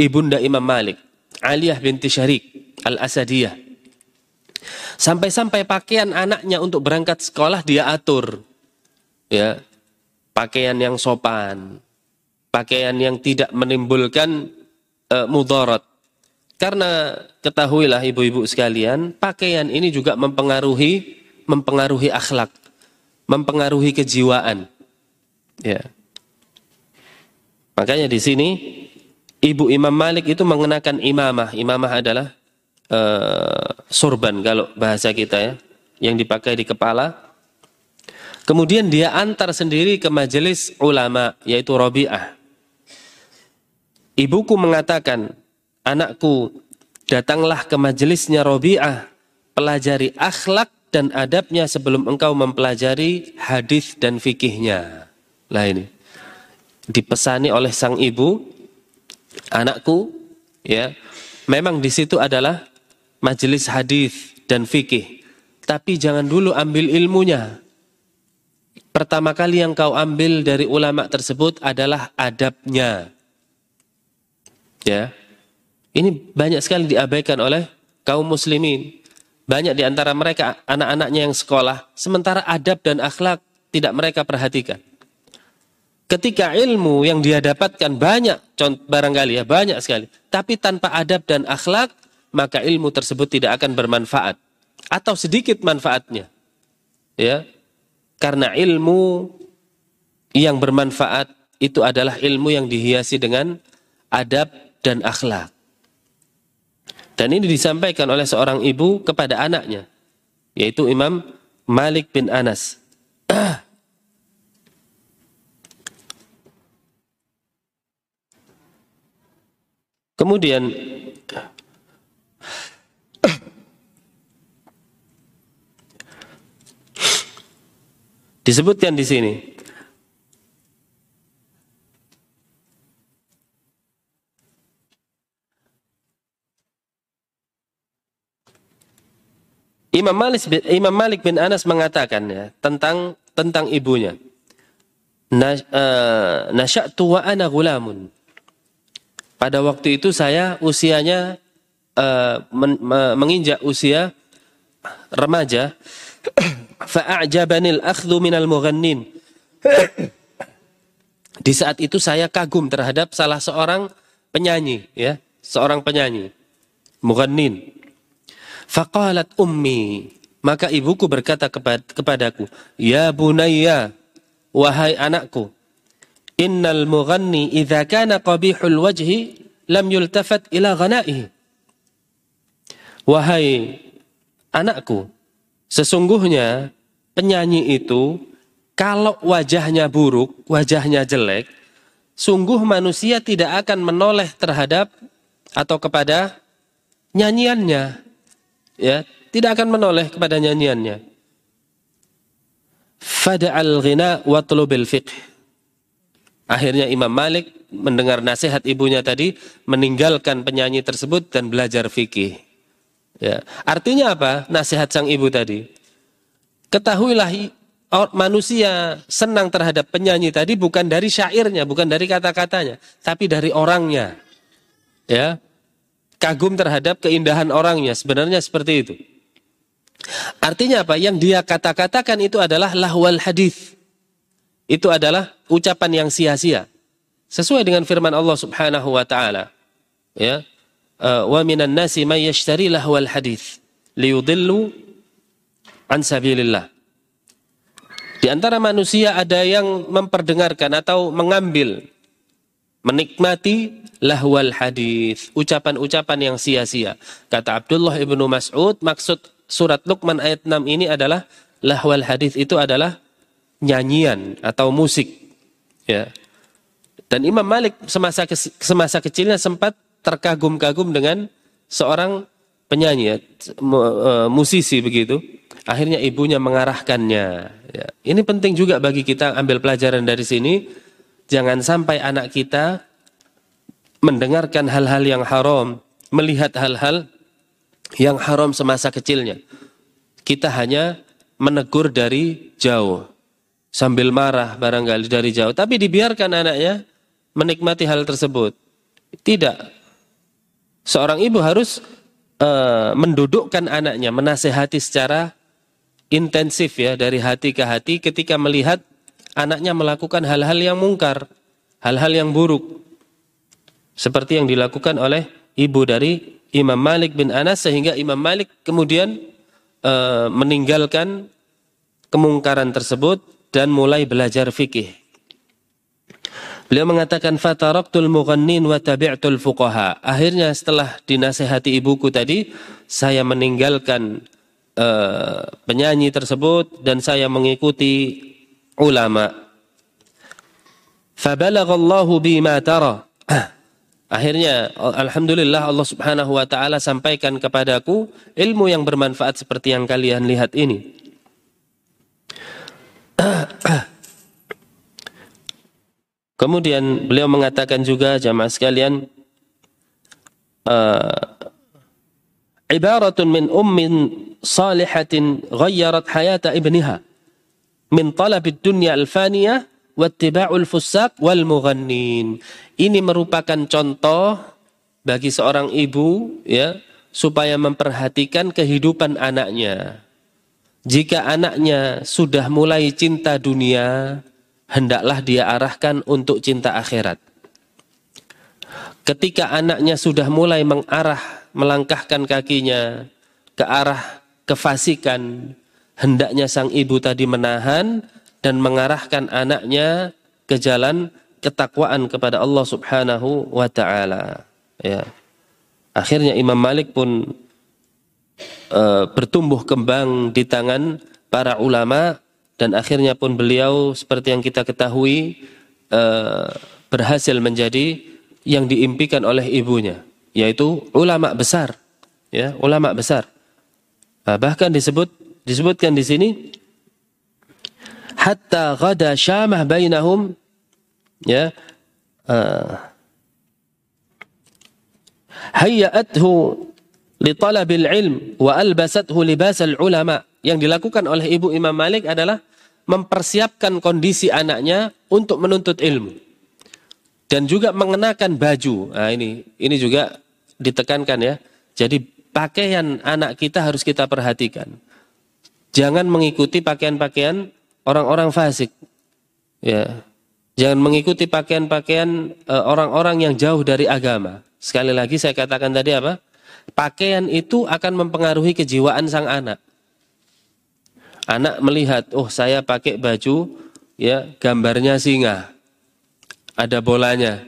Ibunda Imam Malik, Aliyah binti Syarik Al-Asadiyah. Sampai-sampai pakaian anaknya untuk berangkat sekolah dia atur. Ya. Pakaian yang sopan, pakaian yang tidak menimbulkan uh, mudarat. Karena ketahuilah ibu-ibu sekalian, pakaian ini juga mempengaruhi mempengaruhi akhlak, mempengaruhi kejiwaan. Ya. Makanya di sini ibu Imam Malik itu mengenakan imamah. Imamah adalah uh, sorban kalau bahasa kita ya, yang dipakai di kepala. Kemudian dia antar sendiri ke majelis ulama yaitu Robi'ah. Ibuku mengatakan, anakku, datanglah ke majelisnya Robi'ah, pelajari akhlak dan adabnya sebelum engkau mempelajari hadis dan fikihnya. Lah ini. Dipesani oleh sang ibu, anakku, ya, memang di situ adalah majelis hadis dan fikih. Tapi jangan dulu ambil ilmunya. Pertama kali yang kau ambil dari ulama tersebut adalah adabnya. Ya. Ini banyak sekali diabaikan oleh kaum muslimin. Banyak di antara mereka anak-anaknya yang sekolah, sementara adab dan akhlak tidak mereka perhatikan. Ketika ilmu yang dia dapatkan banyak, barangkali ya banyak sekali, tapi tanpa adab dan akhlak, maka ilmu tersebut tidak akan bermanfaat atau sedikit manfaatnya. Ya. Karena ilmu yang bermanfaat itu adalah ilmu yang dihiasi dengan adab dan akhlak. Dan ini disampaikan oleh seorang ibu kepada anaknya, yaitu Imam Malik bin Anas. Kemudian disebutkan di sini Imam Malik bin, Imam Malik bin Anas mengatakan ya tentang tentang ibunya. Eh, nasya'tu wa ana gulamun. Pada waktu itu saya usianya uh, men, menginjak usia remaja. Fa'ajabanil akhdhu minal mughannin. Di saat itu saya kagum terhadap salah seorang penyanyi ya, seorang penyanyi. Mughannin. Faqalat ummi. Maka ibuku berkata kepadaku, Ya bunayya, wahai anakku, Innal mughanni idha kana qabihul wajhi lam yultafat ila ghanaihi. Wahai anakku, sesungguhnya penyanyi itu kalau wajahnya buruk, wajahnya jelek, sungguh manusia tidak akan menoleh terhadap atau kepada nyanyiannya ya tidak akan menoleh kepada nyanyiannya. Fada'al ghina wa tulubil fiqh. Akhirnya Imam Malik mendengar nasihat ibunya tadi meninggalkan penyanyi tersebut dan belajar fikih. Ya. Artinya apa? Nasihat sang ibu tadi. Ketahuilah manusia senang terhadap penyanyi tadi bukan dari syairnya, bukan dari kata-katanya, tapi dari orangnya. Ya. Kagum terhadap keindahan orangnya, sebenarnya seperti itu. Artinya apa? Yang dia kata-katakan itu adalah lahwal hadis. Itu adalah ucapan yang sia-sia. Sesuai dengan firman Allah Subhanahu wa taala. Ya. Eh, wa minan nasi may yashtari lahwal hadis liyudillu an sabilillah. Di antara manusia ada yang memperdengarkan atau mengambil menikmati lahwal hadis, ucapan-ucapan yang sia-sia. Kata Abdullah ibnu Mas'ud, maksud surat Luqman ayat 6 ini adalah lahwal hadis itu adalah nyanyian atau musik. Ya. Dan Imam Malik semasa semasa kecilnya sempat terkagum-kagum dengan seorang penyanyi, ya, e, musisi begitu. Akhirnya ibunya mengarahkannya. Ya. Ini penting juga bagi kita ambil pelajaran dari sini. Jangan sampai anak kita mendengarkan hal-hal yang haram, melihat hal-hal yang haram semasa kecilnya. Kita hanya menegur dari jauh. Sambil marah barangkali dari jauh. Tapi dibiarkan anaknya menikmati hal tersebut. Tidak seorang ibu harus uh, mendudukkan anaknya, menasehati secara intensif ya dari hati ke hati ketika melihat anaknya melakukan hal-hal yang mungkar, hal-hal yang buruk. Seperti yang dilakukan oleh ibu dari Imam Malik bin Anas sehingga Imam Malik kemudian uh, meninggalkan kemungkaran tersebut dan mulai belajar fikih. Beliau mengatakan fataraktul mughannin wa tabi'tul fuqaha. Akhirnya setelah dinasehati ibuku tadi, saya meninggalkan uh, penyanyi tersebut dan saya mengikuti ulama. Fabalaghallahu bima tara. Akhirnya alhamdulillah Allah Subhanahu wa taala sampaikan kepadaku ilmu yang bermanfaat seperti yang kalian lihat ini. Kemudian beliau mengatakan juga jamaah sekalian uh, ibaratun min ummin salihatin ghayyarat hayata ibniha min talabid dunya al-faniyah wattiba'ul fusaq wal mughannin. Ini merupakan contoh bagi seorang ibu ya supaya memperhatikan kehidupan anaknya. Jika anaknya sudah mulai cinta dunia, hendaklah dia arahkan untuk cinta akhirat. Ketika anaknya sudah mulai mengarah, melangkahkan kakinya ke arah kefasikan, hendaknya sang ibu tadi menahan dan mengarahkan anaknya ke jalan ketakwaan kepada Allah Subhanahu wa taala. Ya. Akhirnya Imam Malik pun uh, bertumbuh kembang di tangan para ulama dan akhirnya pun beliau seperti yang kita ketahui uh, berhasil menjadi yang diimpikan oleh ibunya yaitu ulama besar ya ulama besar. Nah, bahkan disebut disebutkan di sini hatta ghada syamah bainahum ya uh, hayyathu li talabil ilm wa albasathu libasal ulama yang dilakukan oleh ibu Imam Malik adalah mempersiapkan kondisi anaknya untuk menuntut ilmu dan juga mengenakan baju. Nah, ini ini juga ditekankan ya. Jadi pakaian anak kita harus kita perhatikan. Jangan mengikuti pakaian-pakaian orang-orang fasik. Ya. Jangan mengikuti pakaian-pakaian e, orang-orang yang jauh dari agama. Sekali lagi saya katakan tadi apa? Pakaian itu akan mempengaruhi kejiwaan sang anak. Anak melihat, oh saya pakai baju ya gambarnya singa. Ada bolanya.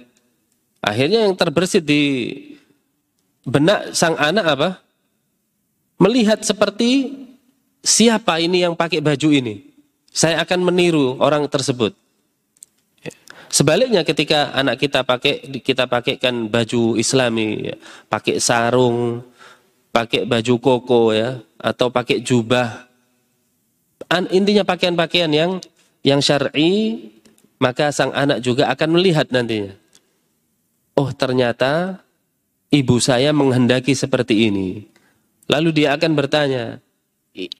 Akhirnya yang terbersit di benak sang anak apa? Melihat seperti siapa ini yang pakai baju ini. Saya akan meniru orang tersebut. Sebaliknya ketika anak kita pakai kita pakaikan baju Islami, ya, pakai sarung, pakai baju koko ya, atau pakai jubah, intinya pakaian-pakaian yang yang syar'i maka sang anak juga akan melihat nantinya. Oh ternyata ibu saya menghendaki seperti ini. Lalu dia akan bertanya,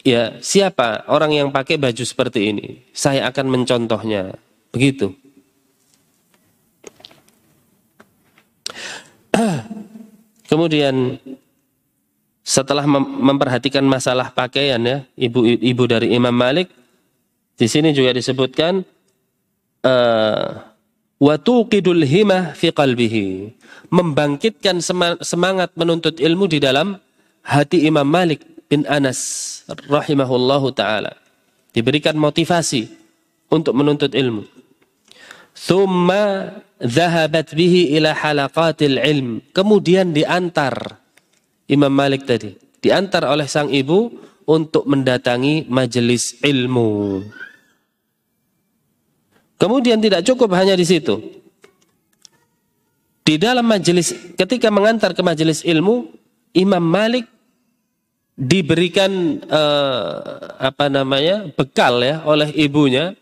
ya siapa orang yang pakai baju seperti ini? Saya akan mencontohnya. Begitu. Kemudian setelah memperhatikan masalah pakaian ya, ibu-ibu dari Imam Malik di sini juga disebutkan uh, watuqidul himah fi qalbihi. Membangkitkan semangat menuntut ilmu di dalam hati Imam Malik bin Anas rahimahullahu taala. Diberikan motivasi untuk menuntut ilmu thumma dhahabat bihi ila halaqatil ilm. Kemudian diantar Imam Malik tadi diantar oleh sang ibu untuk mendatangi majelis ilmu. Kemudian tidak cukup hanya di situ. Di dalam majelis ketika mengantar ke majelis ilmu Imam Malik diberikan uh, apa namanya bekal ya oleh ibunya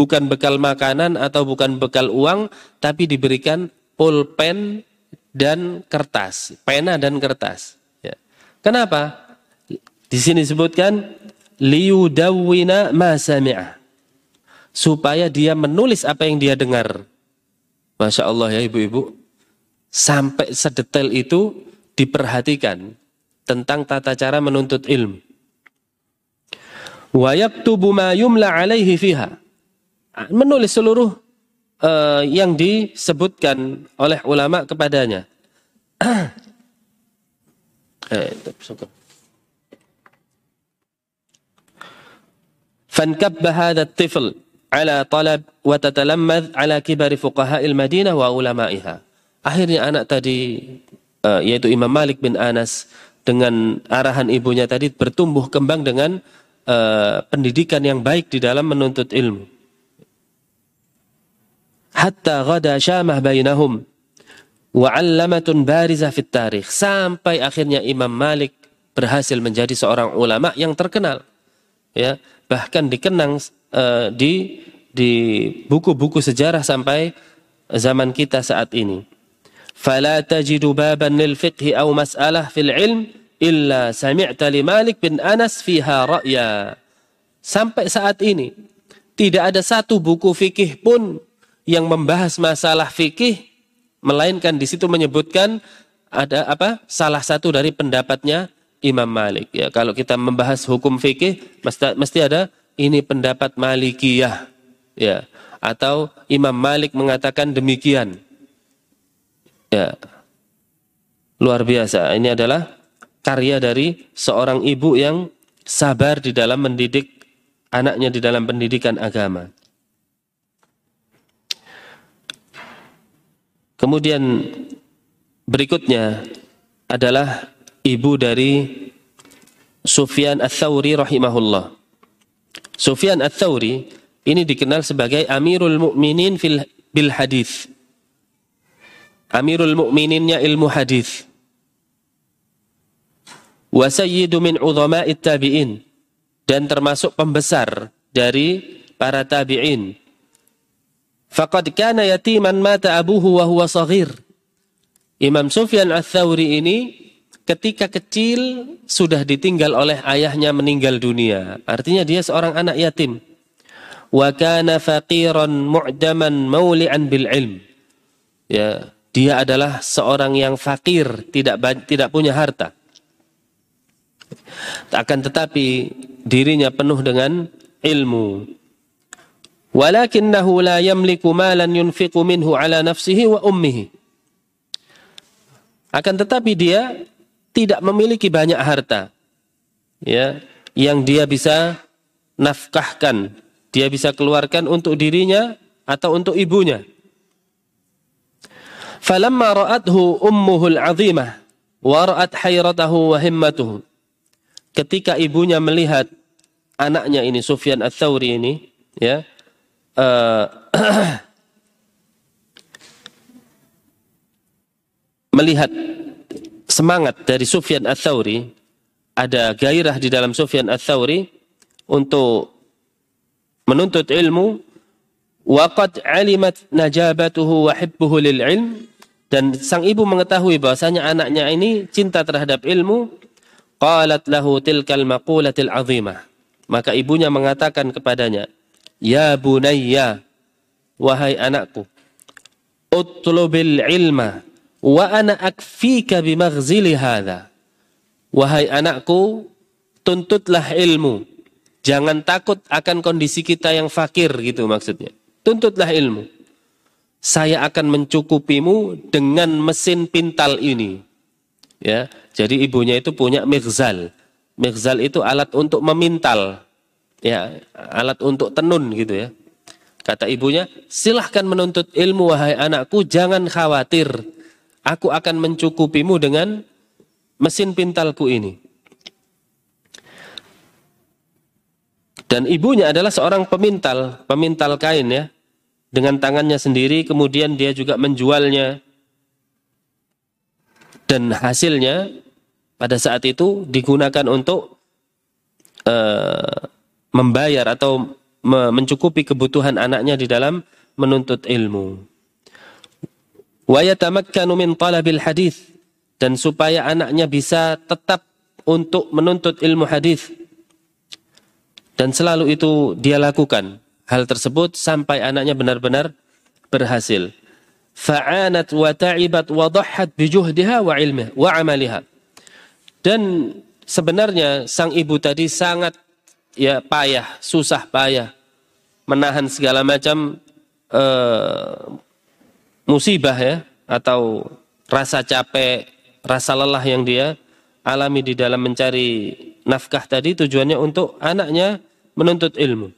bukan bekal makanan atau bukan bekal uang tapi diberikan pulpen dan kertas pena dan kertas ya. kenapa di sini disebutkan liyudawwina ma sami'ah supaya dia menulis apa yang dia dengar Masya Allah ya ibu-ibu. Sampai sedetail itu diperhatikan tentang tata cara menuntut ilmu. Wa yaktubu ma yumla alaihi fiha. Menulis seluruh uh, yang disebutkan oleh ulama kepadanya. eh, tifl ala talab wa tatalammad ala kibari fuqaha'il Madinah wa ulama'iha. Akhirnya anak tadi uh, yaitu Imam Malik bin Anas dengan arahan ibunya tadi bertumbuh kembang dengan uh, pendidikan yang baik di dalam menuntut ilmu hatta ghada syamah bainahum. Wa 'allamatun barizah fit tarikh. Sampai akhirnya Imam Malik berhasil menjadi seorang ulama yang terkenal. Ya bahkan dikenang uh, di di buku-buku sejarah sampai zaman kita saat ini. Fala tajidu baban lil أو aw mas'alah fil ilm illa sami'ta li Malik bin Anas fiha ra'ya. Sampai saat ini tidak ada satu buku fikih pun yang membahas masalah fikih melainkan di situ menyebutkan ada apa salah satu dari pendapatnya Imam Malik. Ya kalau kita membahas hukum fikih mesti, mesti ada ini pendapat Malikiyah. Ya atau Imam Malik mengatakan demikian. Ya luar biasa. Ini adalah karya dari seorang ibu yang sabar di dalam mendidik anaknya di dalam pendidikan agama kemudian berikutnya adalah ibu dari Sufyan Ats-Tsauri rahimahullah Sufyan Ats-Tsauri ini dikenal sebagai Amirul Mukminin fil bil hadis. Amirul Mukmininnya ilmu hadis. Wa sayyidu min tabi'in dan termasuk pembesar dari para tabi'in. Faqad kana yatiman mata abuhu wa huwa saghir. Imam Sufyan Ats-Tsauri ini ketika kecil sudah ditinggal oleh ayahnya meninggal dunia. Artinya dia seorang anak yatim. Wa kana faqiran mu'daman mauli'an bil ilm. Ya, dia adalah seorang yang fakir, tidak tidak punya harta. Akan tetapi dirinya penuh dengan ilmu. Walakinnahu la yamliku malan yunfiqu minhu ala nafsihi wa ummihi. Akan tetapi dia tidak memiliki banyak harta ya yang dia bisa nafkahkan dia bisa keluarkan untuk dirinya atau untuk ibunya falamma ra'athu ummuhu al-'azimah wa ra'at hayratahu wa himmatuhu ketika ibunya melihat anaknya ini Sufyan Ats-Tsauri ini ya uh, melihat semangat dari Sufyan Ats-Tsauri, ada gairah di dalam Sufyan Ats-Tsauri untuk menuntut ilmu waqad alimat najabatuhu wa hibbuhu lil ilm dan sang ibu mengetahui bahwasanya anaknya ini cinta terhadap ilmu qalat lahu tilkal maqulatil azimah. Maka ibunya mengatakan kepadanya, "Ya bunayya, wahai anakku, utlubil ilma wa ana akfika bimaghzili hadha." Wahai anakku, tuntutlah ilmu. Jangan takut akan kondisi kita yang fakir gitu maksudnya. Tuntutlah ilmu. Saya akan mencukupimu dengan mesin pintal ini. Ya, jadi ibunya itu punya mirzal. Mirzal itu alat untuk memintal. Ya, alat untuk tenun gitu ya. Kata ibunya, silahkan menuntut ilmu wahai anakku, jangan khawatir. Aku akan mencukupimu dengan mesin pintalku ini. Dan ibunya adalah seorang pemintal, pemintal kain ya. Dengan tangannya sendiri, kemudian dia juga menjualnya. Dan hasilnya pada saat itu digunakan untuk uh, membayar atau me mencukupi kebutuhan anaknya di dalam menuntut ilmu. Dan supaya anaknya bisa tetap untuk menuntut ilmu hadis dan selalu itu dia lakukan. Hal tersebut sampai anaknya benar-benar berhasil. Fa'anat wa ta'ibat wa dhahhat bi juhdiha wa ilmiha wa amaliha. Dan sebenarnya sang ibu tadi sangat ya payah susah payah menahan segala macam uh, musibah ya atau rasa capek rasa lelah yang dia alami di dalam mencari nafkah tadi tujuannya untuk anaknya menuntut ilmu.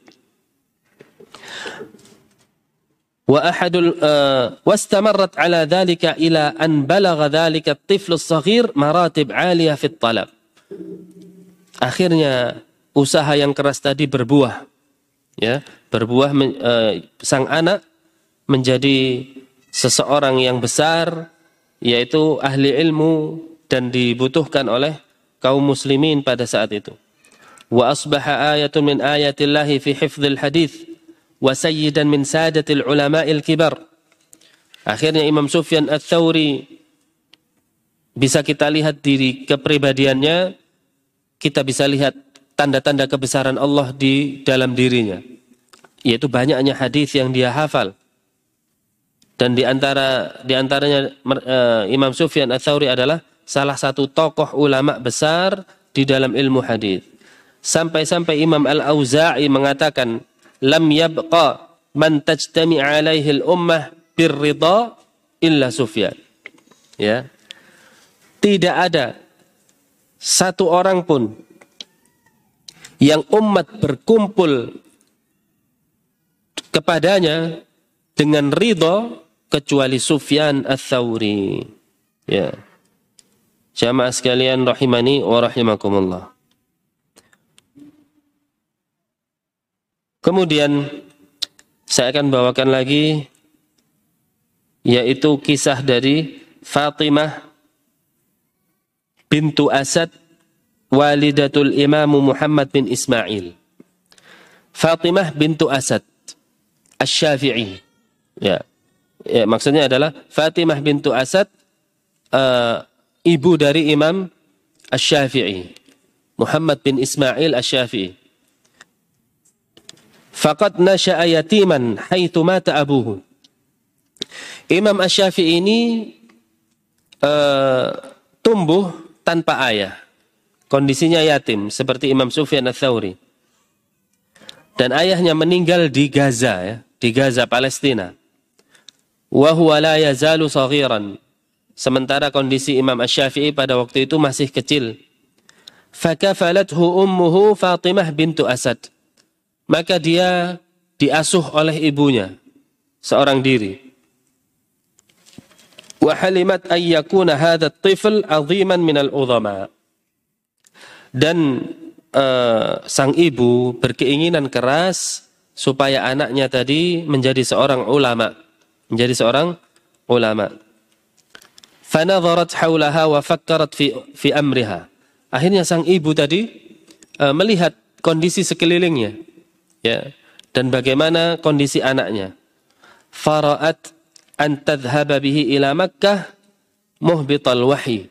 Wa ahadul uh, wastamarrat ala dhalika ila an balagha dhalika at-tifl as-saghir maratib 'aliyah fi talab. Akhirnya usaha yang keras tadi berbuah. Ya, berbuah uh, sang anak menjadi seseorang yang besar yaitu ahli ilmu dan dibutuhkan oleh kaum muslimin pada saat itu. Wa asbaha ayatun min ayatillahi fi hifdzil hadis wa sayyidan min sadatil ulama'il kibar. Akhirnya Imam Sufyan Ats-Tsauri bisa kita lihat diri kepribadiannya, kita bisa lihat tanda-tanda kebesaran Allah di dalam dirinya. Yaitu banyaknya hadis yang dia hafal dan di antara di antaranya uh, Imam Sufyan Ats-Tsauri adalah salah satu tokoh ulama besar di dalam ilmu hadis. Sampai-sampai Imam Al-Auza'i mengatakan, "Lam yabqa man tajtami alaihi al-ummah birrida illa Sufyan." Ya. Tidak ada satu orang pun yang umat berkumpul kepadanya dengan ridho kecuali Sufyan Ats-Tsauri. Ya. Jamaah sekalian rahimani wa rahimakumullah. Kemudian saya akan bawakan lagi yaitu kisah dari Fatimah bintu Asad walidatul Imam Muhammad bin Ismail. Fatimah bintu Asad Asy-Syafi'i. Ya. Ya, maksudnya adalah Fatimah bintu Asad uh, ibu dari Imam Asy-Syafi'i. Muhammad bin Ismail Asy-Syafi'i. Faqad nasha'a yatiman haitsu mata abuhu. Imam Asy-Syafi'i ini uh, tumbuh tanpa ayah. Kondisinya yatim seperti Imam Sufyan Ats-Tsauri. Dan ayahnya meninggal di Gaza ya, di Gaza Palestina wa huwa la yazalu saghiran. Sementara kondisi Imam Asy-Syafi'i pada waktu itu masih kecil. Fakafalathu ummuhu Fatimah bintu Asad. Maka dia diasuh oleh ibunya seorang diri. Wa halimat ay yakuna hadha at-tifl 'aziman min al-udhama. Dan uh, sang ibu berkeinginan keras supaya anaknya tadi menjadi seorang ulama menjadi seorang ulama. Fanadharat haulaha wa fakkarat fi fi amriha. Akhirnya sang ibu tadi uh, melihat kondisi sekelilingnya ya dan bagaimana kondisi anaknya. Fara'at an tadhhaba bihi ila Makkah muhbital wahyi.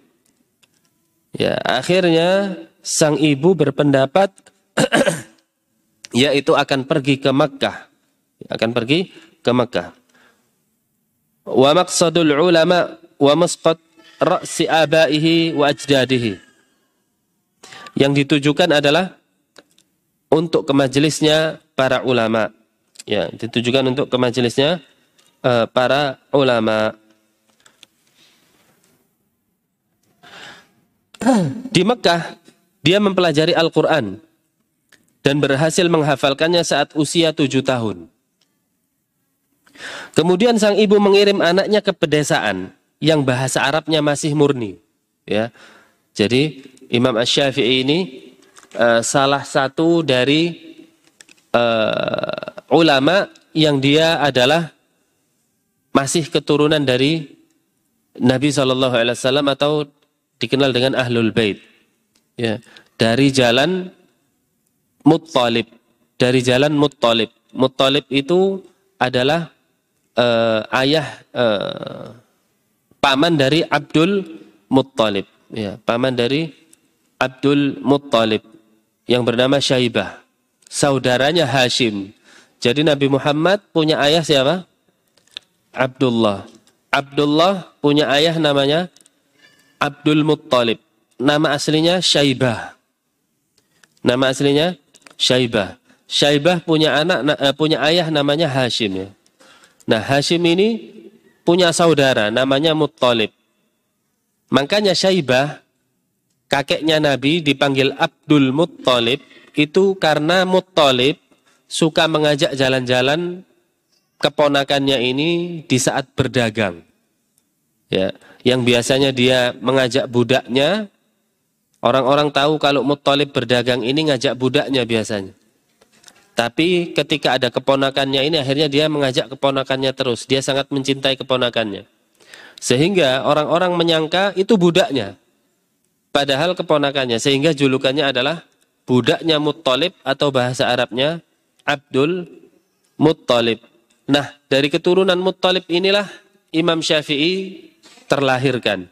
Ya, akhirnya sang ibu berpendapat yaitu akan pergi ke Makkah. Akan pergi ke Makkah. Wa maqsadul ulama wa masqat ra'si abaihi wa ajdadihi. Yang ditujukan adalah untuk ke majelisnya para ulama. Ya, ditujukan untuk ke majelisnya uh, para ulama. Di Mekah, dia mempelajari Al-Quran dan berhasil menghafalkannya saat usia tujuh tahun. Kemudian sang ibu mengirim anaknya ke pedesaan yang bahasa Arabnya masih murni. Ya, jadi Imam Ash-Syafi'i ini uh, salah satu dari uh, ulama yang dia adalah masih keturunan dari Nabi Shallallahu Alaihi Wasallam atau dikenal dengan ahlul bait ya. Dari jalan Muttalib. Dari jalan Muttalib. Muttalib itu adalah uh, ayah uh, paman dari Abdul Muttalib. Ya paman dari Abdul Muttalib yang bernama Syaibah. Saudaranya Hashim. Jadi Nabi Muhammad punya ayah siapa? Abdullah. Abdullah punya ayah namanya Abdul Muttalib. Nama aslinya Syaibah. Nama aslinya Syaibah. Syaibah punya anak uh, punya ayah namanya Hashim ya. Nah, Hashim ini punya saudara namanya Muttalib. Makanya Syaibah kakeknya Nabi dipanggil Abdul Muttalib itu karena Muttalib suka mengajak jalan-jalan keponakannya ini di saat berdagang. Ya, yang biasanya dia mengajak budaknya, orang-orang tahu kalau Muttalib berdagang ini ngajak budaknya biasanya. Tapi ketika ada keponakannya ini akhirnya dia mengajak keponakannya terus. Dia sangat mencintai keponakannya. Sehingga orang-orang menyangka itu budaknya. Padahal keponakannya. Sehingga julukannya adalah budaknya Muttalib atau bahasa Arabnya Abdul Muttalib. Nah dari keturunan Muttalib inilah Imam Syafi'i terlahirkan.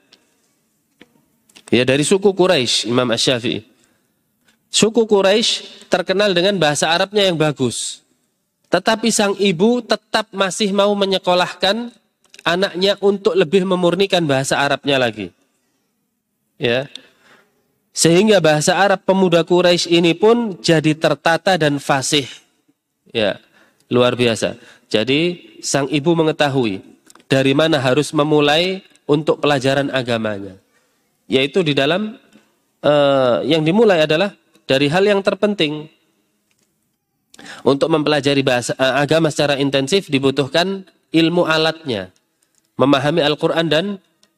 Ya dari suku Quraisy Imam Asy-Syafi'i. Suku Quraisy terkenal dengan bahasa Arabnya yang bagus. Tetapi sang ibu tetap masih mau menyekolahkan anaknya untuk lebih memurnikan bahasa Arabnya lagi. Ya. Sehingga bahasa Arab pemuda Quraisy ini pun jadi tertata dan fasih. Ya, luar biasa. Jadi sang ibu mengetahui dari mana harus memulai untuk pelajaran agamanya. Yaitu di dalam uh, yang dimulai adalah dari hal yang terpenting. Untuk mempelajari bahasa uh, agama secara intensif dibutuhkan ilmu alatnya. Memahami Al-Quran dan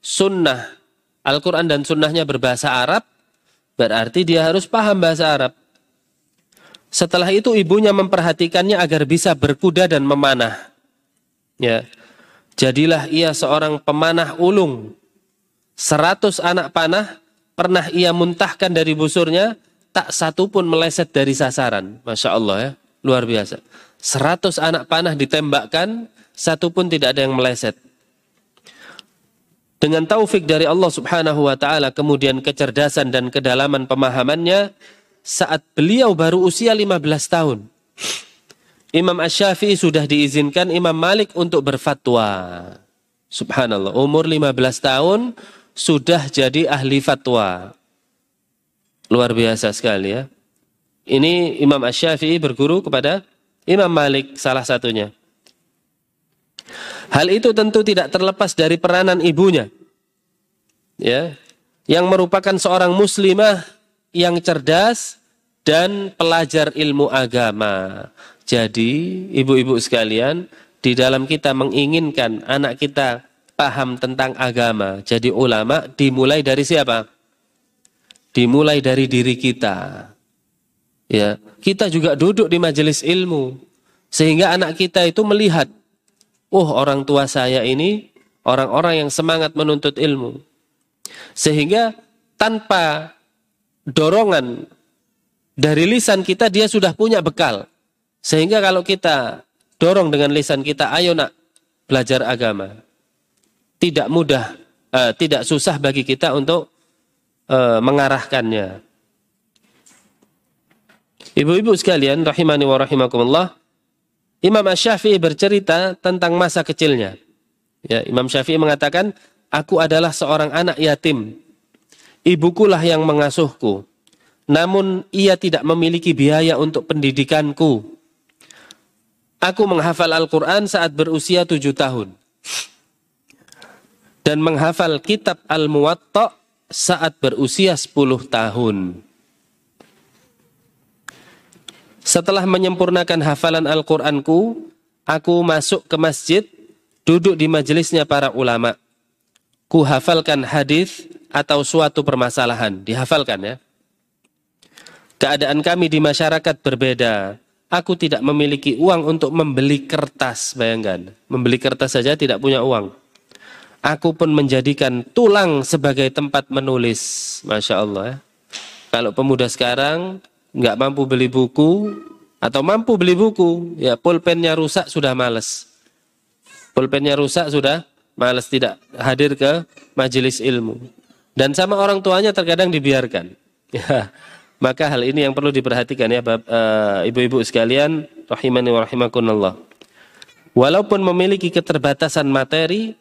sunnah. Al-Quran dan sunnahnya berbahasa Arab, berarti dia harus paham bahasa Arab. Setelah itu ibunya memperhatikannya agar bisa berkuda dan memanah. Ya, Jadilah ia seorang pemanah ulung. Seratus anak panah pernah ia muntahkan dari busurnya, tak satu pun meleset dari sasaran. Masya Allah ya, luar biasa. Seratus anak panah ditembakkan, satu pun tidak ada yang meleset. Dengan taufik dari Allah subhanahu wa ta'ala, kemudian kecerdasan dan kedalaman pemahamannya, saat beliau baru usia 15 tahun. Imam Ash-Syafi'i sudah diizinkan Imam Malik untuk berfatwa. Subhanallah, umur 15 tahun sudah jadi ahli fatwa. Luar biasa sekali ya. Ini Imam Ash-Syafi'i berguru kepada Imam Malik salah satunya. Hal itu tentu tidak terlepas dari peranan ibunya. Ya, yang merupakan seorang muslimah yang cerdas dan pelajar ilmu agama. Jadi, ibu-ibu sekalian, di dalam kita menginginkan anak kita paham tentang agama, jadi ulama dimulai dari siapa? Dimulai dari diri kita. Ya, kita juga duduk di majelis ilmu sehingga anak kita itu melihat, oh orang tua saya ini orang-orang yang semangat menuntut ilmu. Sehingga tanpa dorongan dari lisan kita dia sudah punya bekal. Sehingga kalau kita dorong dengan lisan kita, ayo nak belajar agama. Tidak mudah, uh, tidak susah bagi kita untuk e, mengarahkannya. Ibu-ibu sekalian, rahimani wa rahimakumullah, Imam Syafi'i bercerita tentang masa kecilnya. Ya, Imam Syafi'i mengatakan, aku adalah seorang anak yatim. Ibukulah yang mengasuhku. Namun ia tidak memiliki biaya untuk pendidikanku. Aku menghafal Al-Quran saat berusia tujuh tahun. Dan menghafal kitab Al-Muwatta saat berusia sepuluh tahun. Setelah menyempurnakan hafalan Al-Qur'anku, aku masuk ke masjid, duduk di majelisnya para ulama. Ku hafalkan hadis atau suatu permasalahan, dihafalkan ya. Keadaan kami di masyarakat berbeda. Aku tidak memiliki uang untuk membeli kertas, bayangkan. Membeli kertas saja tidak punya uang. Aku pun menjadikan tulang sebagai tempat menulis. Masya Allah ya. Kalau pemuda sekarang nggak mampu beli buku atau mampu beli buku, ya pulpennya rusak sudah males. Pulpennya rusak sudah males tidak hadir ke majelis ilmu. Dan sama orang tuanya terkadang dibiarkan. Ya, maka hal ini yang perlu diperhatikan ya eh, ibu-ibu sekalian, rahimani wa rahimakunallah. Walaupun memiliki keterbatasan materi,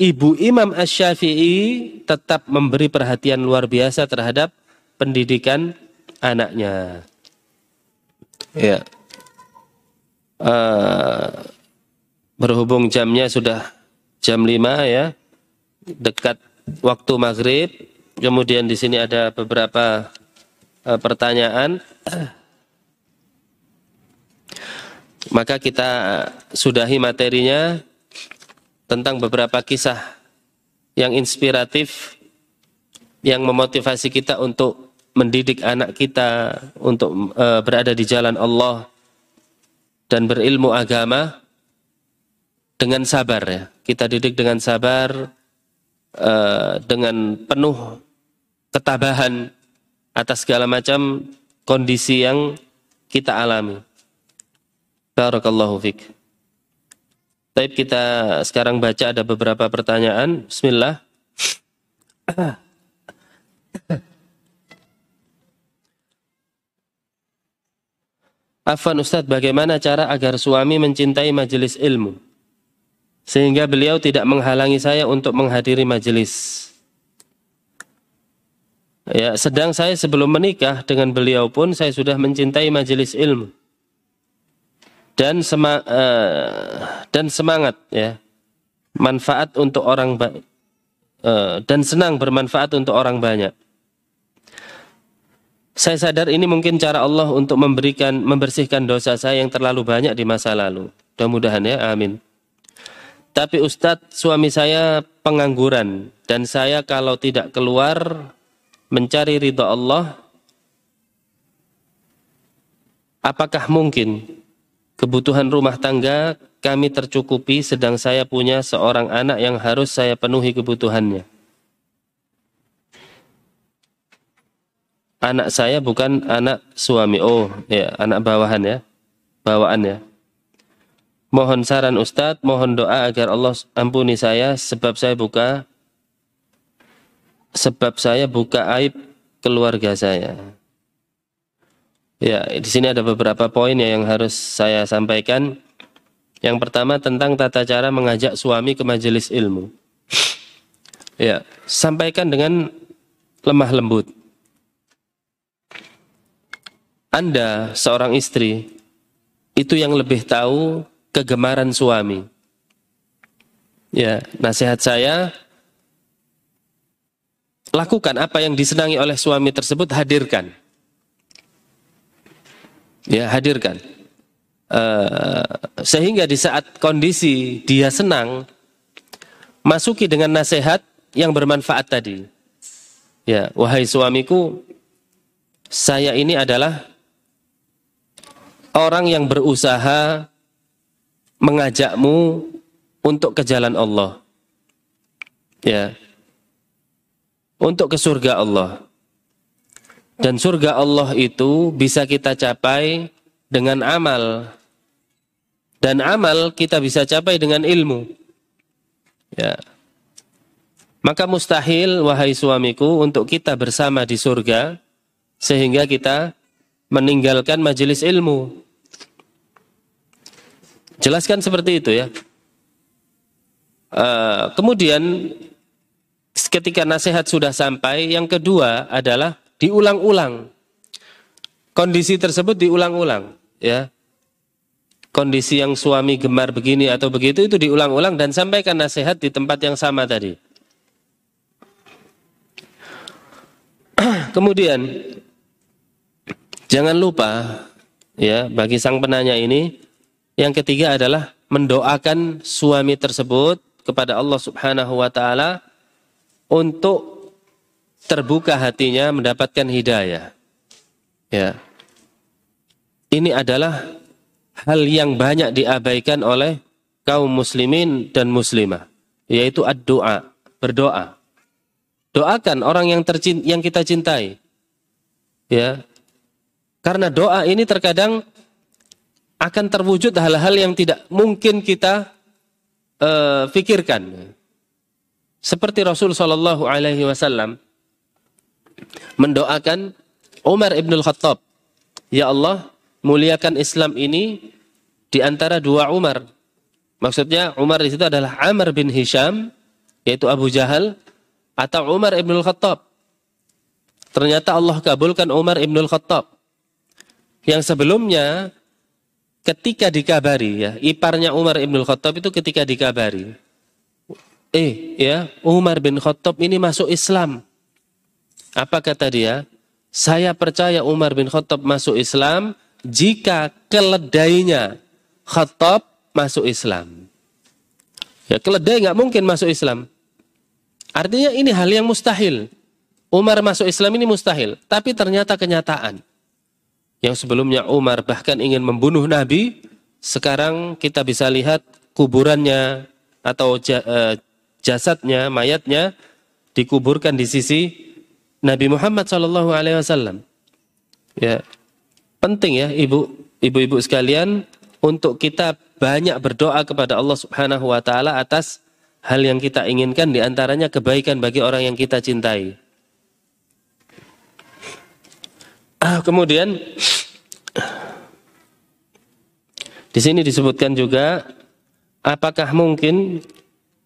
Ibu Imam Ash-Syafi'i tetap memberi perhatian luar biasa terhadap pendidikan anaknya. Ya. Uh, berhubung jamnya sudah jam 5 ya. Dekat waktu maghrib. Kemudian di sini ada beberapa uh, pertanyaan. Maka kita sudahi materinya tentang beberapa kisah yang inspiratif yang memotivasi kita untuk mendidik anak kita untuk uh, berada di jalan Allah dan berilmu agama dengan sabar ya. Kita didik dengan sabar uh, dengan penuh ketabahan atas segala macam kondisi yang kita alami. Barakallahu fiqh. Baik kita sekarang baca ada beberapa pertanyaan. Bismillah. Afan Ustadz, bagaimana cara agar suami mencintai majelis ilmu? Sehingga beliau tidak menghalangi saya untuk menghadiri majelis. Ya, sedang saya sebelum menikah dengan beliau pun saya sudah mencintai majelis ilmu. Dan sema, uh, dan semangat ya. Manfaat untuk orang uh, dan senang bermanfaat untuk orang banyak. Saya sadar ini mungkin cara Allah untuk memberikan membersihkan dosa saya yang terlalu banyak di masa lalu. Mudah-mudahan ya, amin. Tapi Ustadz, suami saya pengangguran dan saya kalau tidak keluar mencari ridho Allah, apakah mungkin kebutuhan rumah tangga kami tercukupi sedang saya punya seorang anak yang harus saya penuhi kebutuhannya? anak saya bukan anak suami. Oh, ya, anak bawahan ya. Bawaan ya. Mohon saran Ustadz, mohon doa agar Allah ampuni saya sebab saya buka sebab saya buka aib keluarga saya. Ya, di sini ada beberapa poin ya yang harus saya sampaikan. Yang pertama tentang tata cara mengajak suami ke majelis ilmu. Ya, sampaikan dengan lemah lembut. Anda seorang istri itu yang lebih tahu kegemaran suami. Ya, nasihat saya lakukan apa yang disenangi oleh suami tersebut hadirkan. Ya, hadirkan. Uh, sehingga di saat kondisi dia senang masuki dengan nasihat yang bermanfaat tadi. Ya, wahai suamiku, saya ini adalah orang yang berusaha mengajakmu untuk ke jalan Allah. Ya. Untuk ke surga Allah. Dan surga Allah itu bisa kita capai dengan amal. Dan amal kita bisa capai dengan ilmu. Ya. Maka mustahil wahai suamiku untuk kita bersama di surga sehingga kita meninggalkan majelis ilmu. Jelaskan seperti itu ya. Uh, kemudian ketika nasihat sudah sampai, yang kedua adalah diulang-ulang. Kondisi tersebut diulang-ulang, ya. Kondisi yang suami gemar begini atau begitu itu diulang-ulang dan sampaikan nasihat di tempat yang sama tadi. Kemudian jangan lupa ya bagi sang penanya ini yang ketiga adalah mendoakan suami tersebut kepada Allah Subhanahu wa taala untuk terbuka hatinya mendapatkan hidayah. Ya. Ini adalah hal yang banyak diabaikan oleh kaum muslimin dan muslimah, yaitu ad-doa, berdoa. Doakan orang yang tercint yang kita cintai. Ya. Karena doa ini terkadang akan terwujud hal-hal yang tidak mungkin kita uh, pikirkan. Seperti Rasul Shallallahu Alaihi Wasallam mendoakan Umar ibn Khattab, ya Allah muliakan Islam ini di antara dua Umar. Maksudnya Umar di situ adalah Amr bin Hisham, yaitu Abu Jahal, atau Umar ibn Khattab. Ternyata Allah kabulkan Umar ibn Khattab. Yang sebelumnya ketika dikabari ya, iparnya Umar Ibn Khattab itu ketika dikabari, eh ya, Umar bin Khattab ini masuk Islam. Apa kata dia? Saya percaya Umar bin Khattab masuk Islam jika keledainya Khattab masuk Islam. Ya, keledai nggak mungkin masuk Islam. Artinya ini hal yang mustahil. Umar masuk Islam ini mustahil, tapi ternyata kenyataan yang sebelumnya Umar bahkan ingin membunuh Nabi, sekarang kita bisa lihat kuburannya atau eh, jasadnya, mayatnya dikuburkan di sisi Nabi Muhammad Shallallahu Alaihi Wasallam. Ya, penting ya ibu, ibu-ibu sekalian untuk kita banyak berdoa kepada Allah Subhanahu Wa Taala atas hal yang kita inginkan di antaranya kebaikan bagi orang yang kita cintai. Ah, kemudian di sini disebutkan juga apakah mungkin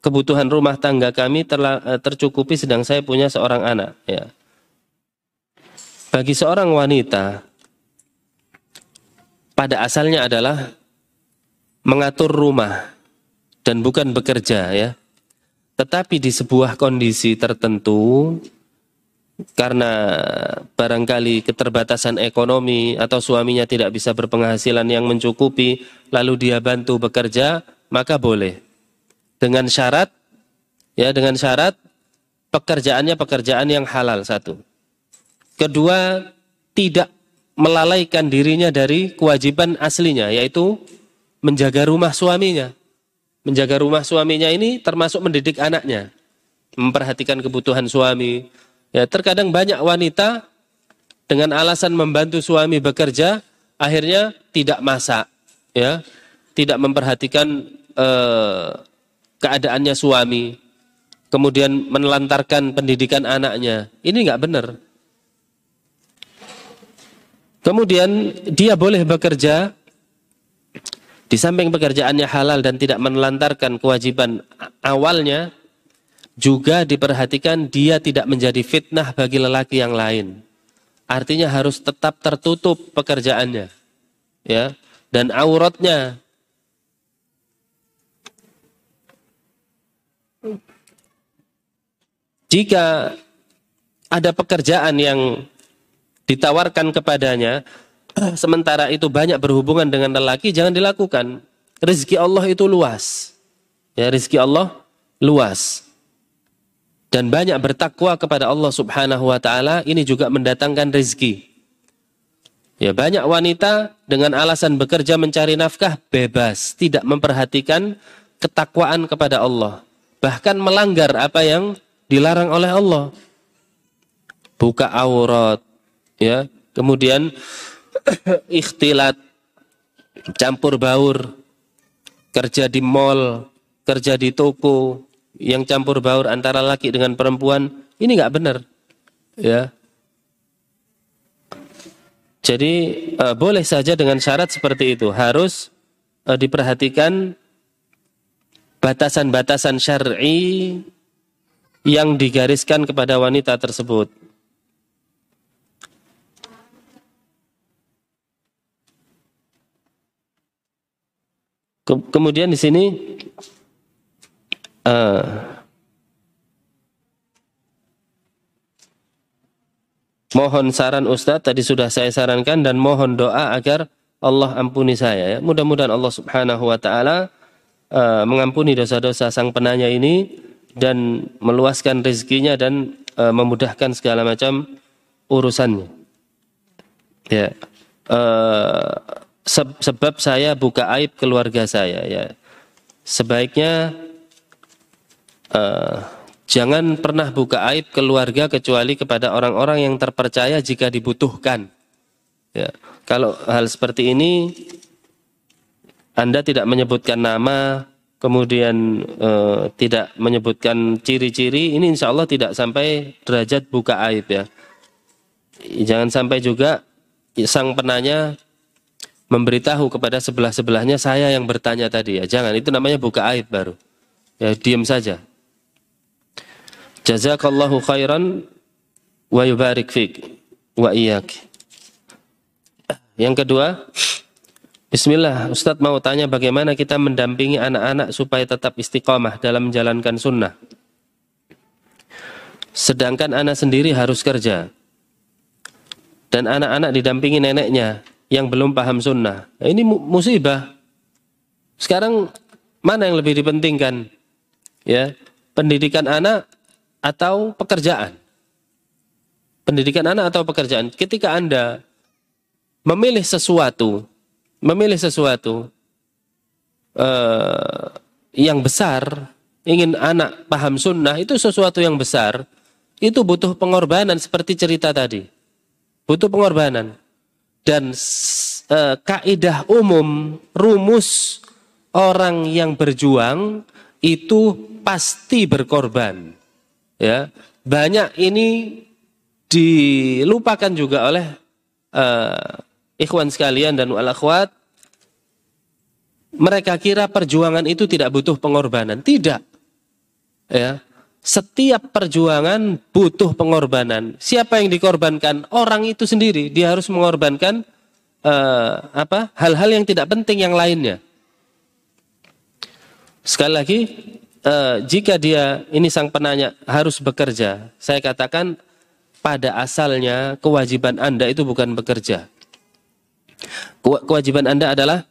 kebutuhan rumah tangga kami eh, tercukupi sedang saya punya seorang anak ya. Bagi seorang wanita pada asalnya adalah mengatur rumah dan bukan bekerja ya. Tetapi di sebuah kondisi tertentu karena barangkali keterbatasan ekonomi atau suaminya tidak bisa berpenghasilan yang mencukupi, lalu dia bantu bekerja, maka boleh. Dengan syarat, ya dengan syarat pekerjaannya pekerjaan yang halal satu. Kedua, tidak melalaikan dirinya dari kewajiban aslinya, yaitu menjaga rumah suaminya. Menjaga rumah suaminya ini termasuk mendidik anaknya, memperhatikan kebutuhan suami, Ya, terkadang banyak wanita dengan alasan membantu suami bekerja akhirnya tidak masak, ya, tidak memperhatikan eh, keadaannya suami, kemudian menelantarkan pendidikan anaknya. Ini nggak benar. Kemudian dia boleh bekerja di samping pekerjaannya halal dan tidak menelantarkan kewajiban awalnya, juga diperhatikan dia tidak menjadi fitnah bagi lelaki yang lain. Artinya harus tetap tertutup pekerjaannya. Ya, dan auratnya jika ada pekerjaan yang ditawarkan kepadanya sementara itu banyak berhubungan dengan lelaki jangan dilakukan. Rizki Allah itu luas. Ya, rizki Allah luas dan banyak bertakwa kepada Allah Subhanahu wa taala ini juga mendatangkan rezeki. Ya, banyak wanita dengan alasan bekerja mencari nafkah bebas, tidak memperhatikan ketakwaan kepada Allah, bahkan melanggar apa yang dilarang oleh Allah. Buka aurat, ya. Kemudian ikhtilat, campur baur, kerja di mall, kerja di toko, yang campur baur antara laki dengan perempuan, ini nggak benar. Ya. Jadi uh, boleh saja dengan syarat seperti itu, harus uh, diperhatikan batasan-batasan syar'i yang digariskan kepada wanita tersebut. Kemudian di sini uh, mohon saran Ustadz tadi sudah saya sarankan dan mohon doa agar Allah ampuni saya ya. Mudah-mudahan Allah Subhanahu wa taala uh, mengampuni dosa-dosa sang penanya ini dan meluaskan rezekinya dan uh, memudahkan segala macam urusannya. Ya. Uh, sebab saya buka aib keluarga saya ya. Sebaiknya uh, jangan pernah buka aib keluarga kecuali kepada orang-orang yang terpercaya jika dibutuhkan ya. Kalau hal seperti ini anda tidak menyebutkan nama kemudian uh, tidak menyebutkan ciri-ciri ini insya Allah tidak sampai derajat buka aib ya. Jangan sampai juga sang penanya memberitahu kepada sebelah-sebelahnya saya yang bertanya tadi ya. Jangan, itu namanya buka aib baru. Ya, diam saja. Jazakallahu khairan wa yubarik fik wa iyyak. Yang kedua, Bismillah, Ustadz mau tanya bagaimana kita mendampingi anak-anak supaya tetap istiqomah dalam menjalankan sunnah. Sedangkan anak sendiri harus kerja. Dan anak-anak didampingi neneknya yang belum paham sunnah. Nah, ini musibah. Sekarang mana yang lebih dipentingkan? Ya, pendidikan anak atau pekerjaan? Pendidikan anak atau pekerjaan? Ketika Anda memilih sesuatu, memilih sesuatu uh, yang besar, ingin anak paham sunnah, itu sesuatu yang besar, itu butuh pengorbanan seperti cerita tadi. Butuh pengorbanan dan e, kaidah umum rumus orang yang berjuang itu pasti berkorban. Ya banyak ini dilupakan juga oleh e, ikhwan sekalian dan wal akhwat. Mereka kira perjuangan itu tidak butuh pengorbanan. Tidak. Ya setiap perjuangan butuh pengorbanan. Siapa yang dikorbankan? Orang itu sendiri. Dia harus mengorbankan uh, apa? Hal-hal yang tidak penting yang lainnya. Sekali lagi, uh, jika dia ini sang penanya harus bekerja, saya katakan pada asalnya kewajiban Anda itu bukan bekerja. Kewajiban Anda adalah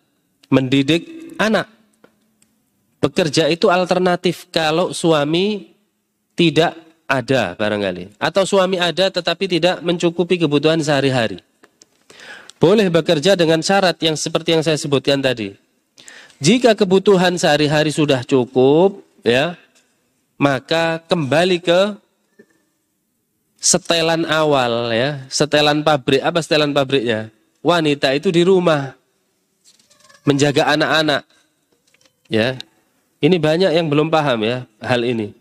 mendidik anak. Bekerja itu alternatif kalau suami tidak ada barangkali. Atau suami ada tetapi tidak mencukupi kebutuhan sehari-hari. Boleh bekerja dengan syarat yang seperti yang saya sebutkan tadi. Jika kebutuhan sehari-hari sudah cukup, ya, maka kembali ke setelan awal ya, setelan pabrik. Apa setelan pabriknya? Wanita itu di rumah menjaga anak-anak. Ya. Ini banyak yang belum paham ya hal ini.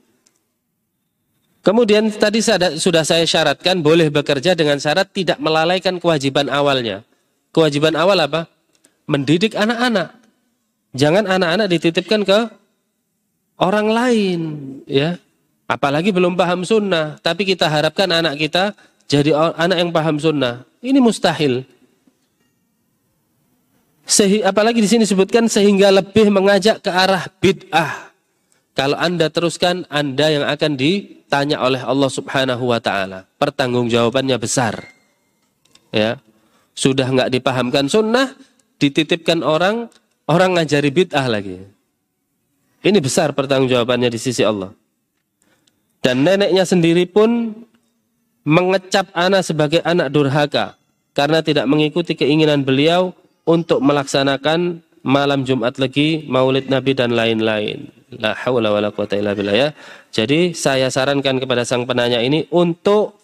Kemudian tadi sudah saya syaratkan boleh bekerja dengan syarat tidak melalaikan kewajiban awalnya. Kewajiban awal apa? Mendidik anak-anak. Jangan anak-anak dititipkan ke orang lain, ya. Apalagi belum paham sunnah, tapi kita harapkan anak kita jadi anak yang paham sunnah. Ini mustahil. Sehi, apalagi di sini disebutkan sehingga lebih mengajak ke arah bid'ah. Kalau Anda teruskan, Anda yang akan ditanya oleh Allah Subhanahu wa taala. Pertanggungjawabannya besar. Ya. Sudah nggak dipahamkan sunnah, dititipkan orang, orang ngajari bid'ah lagi. Ini besar pertanggungjawabannya di sisi Allah. Dan neneknya sendiri pun mengecap anak sebagai anak durhaka karena tidak mengikuti keinginan beliau untuk melaksanakan malam Jumat lagi, Maulid Nabi dan lain-lain. La ya. Jadi saya sarankan kepada sang penanya ini untuk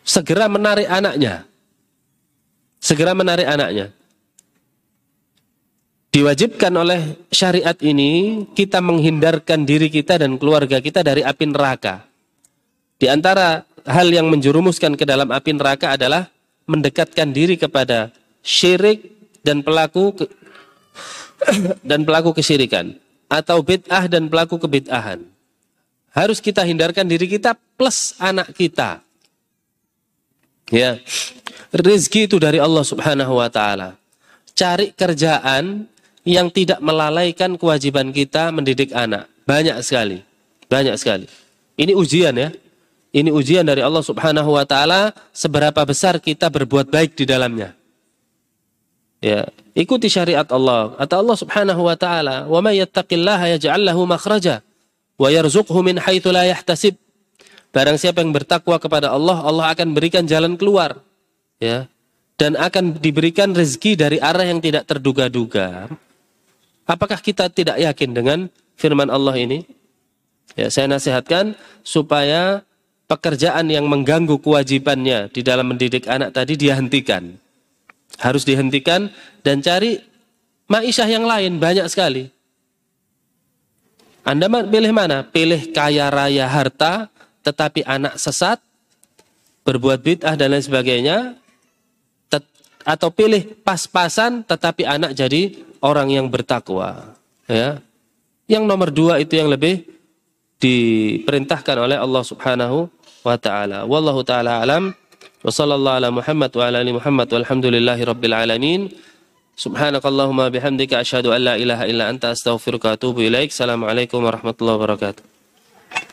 segera menarik anaknya. Segera menarik anaknya. Diwajibkan oleh syariat ini kita menghindarkan diri kita dan keluarga kita dari api neraka. Di antara hal yang menjerumuskan ke dalam api neraka adalah mendekatkan diri kepada syirik dan pelaku dan pelaku kesyirikan atau bid'ah dan pelaku kebid'ahan. Harus kita hindarkan diri kita plus anak kita. Ya. Rezeki itu dari Allah Subhanahu wa taala. Cari kerjaan yang tidak melalaikan kewajiban kita mendidik anak. Banyak sekali. Banyak sekali. Ini ujian ya. Ini ujian dari Allah Subhanahu wa taala seberapa besar kita berbuat baik di dalamnya. Ya, ikuti syariat Allah. Kata Allah Subhanahu wa taala, "Wa may yattaqillaha yaj'al lahu makhraja wa yarzuqhu min haitsu la yahtasib." Barang siapa yang bertakwa kepada Allah, Allah akan berikan jalan keluar. Ya. Dan akan diberikan rezeki dari arah yang tidak terduga-duga. Apakah kita tidak yakin dengan firman Allah ini? Ya, saya nasihatkan supaya pekerjaan yang mengganggu kewajibannya di dalam mendidik anak tadi dia hentikan. Harus dihentikan dan cari ma'isyah yang lain banyak sekali. Anda pilih mana? Pilih kaya raya harta tetapi anak sesat, berbuat bid'ah dan lain sebagainya, atau pilih pas-pasan tetapi anak jadi orang yang bertakwa. Ya. Yang nomor dua itu yang lebih diperintahkan oleh Allah Subhanahu wa taala. Wallahu taala alam. Wa Muhammad wa ala Muhammad walhamdulillahi rabbil alamin. Subhanakallahumma bihamdika asyhadu illa anta astaghfiruka wa atubu ilaik. Assalamualaikum warahmatullahi wabarakatuh.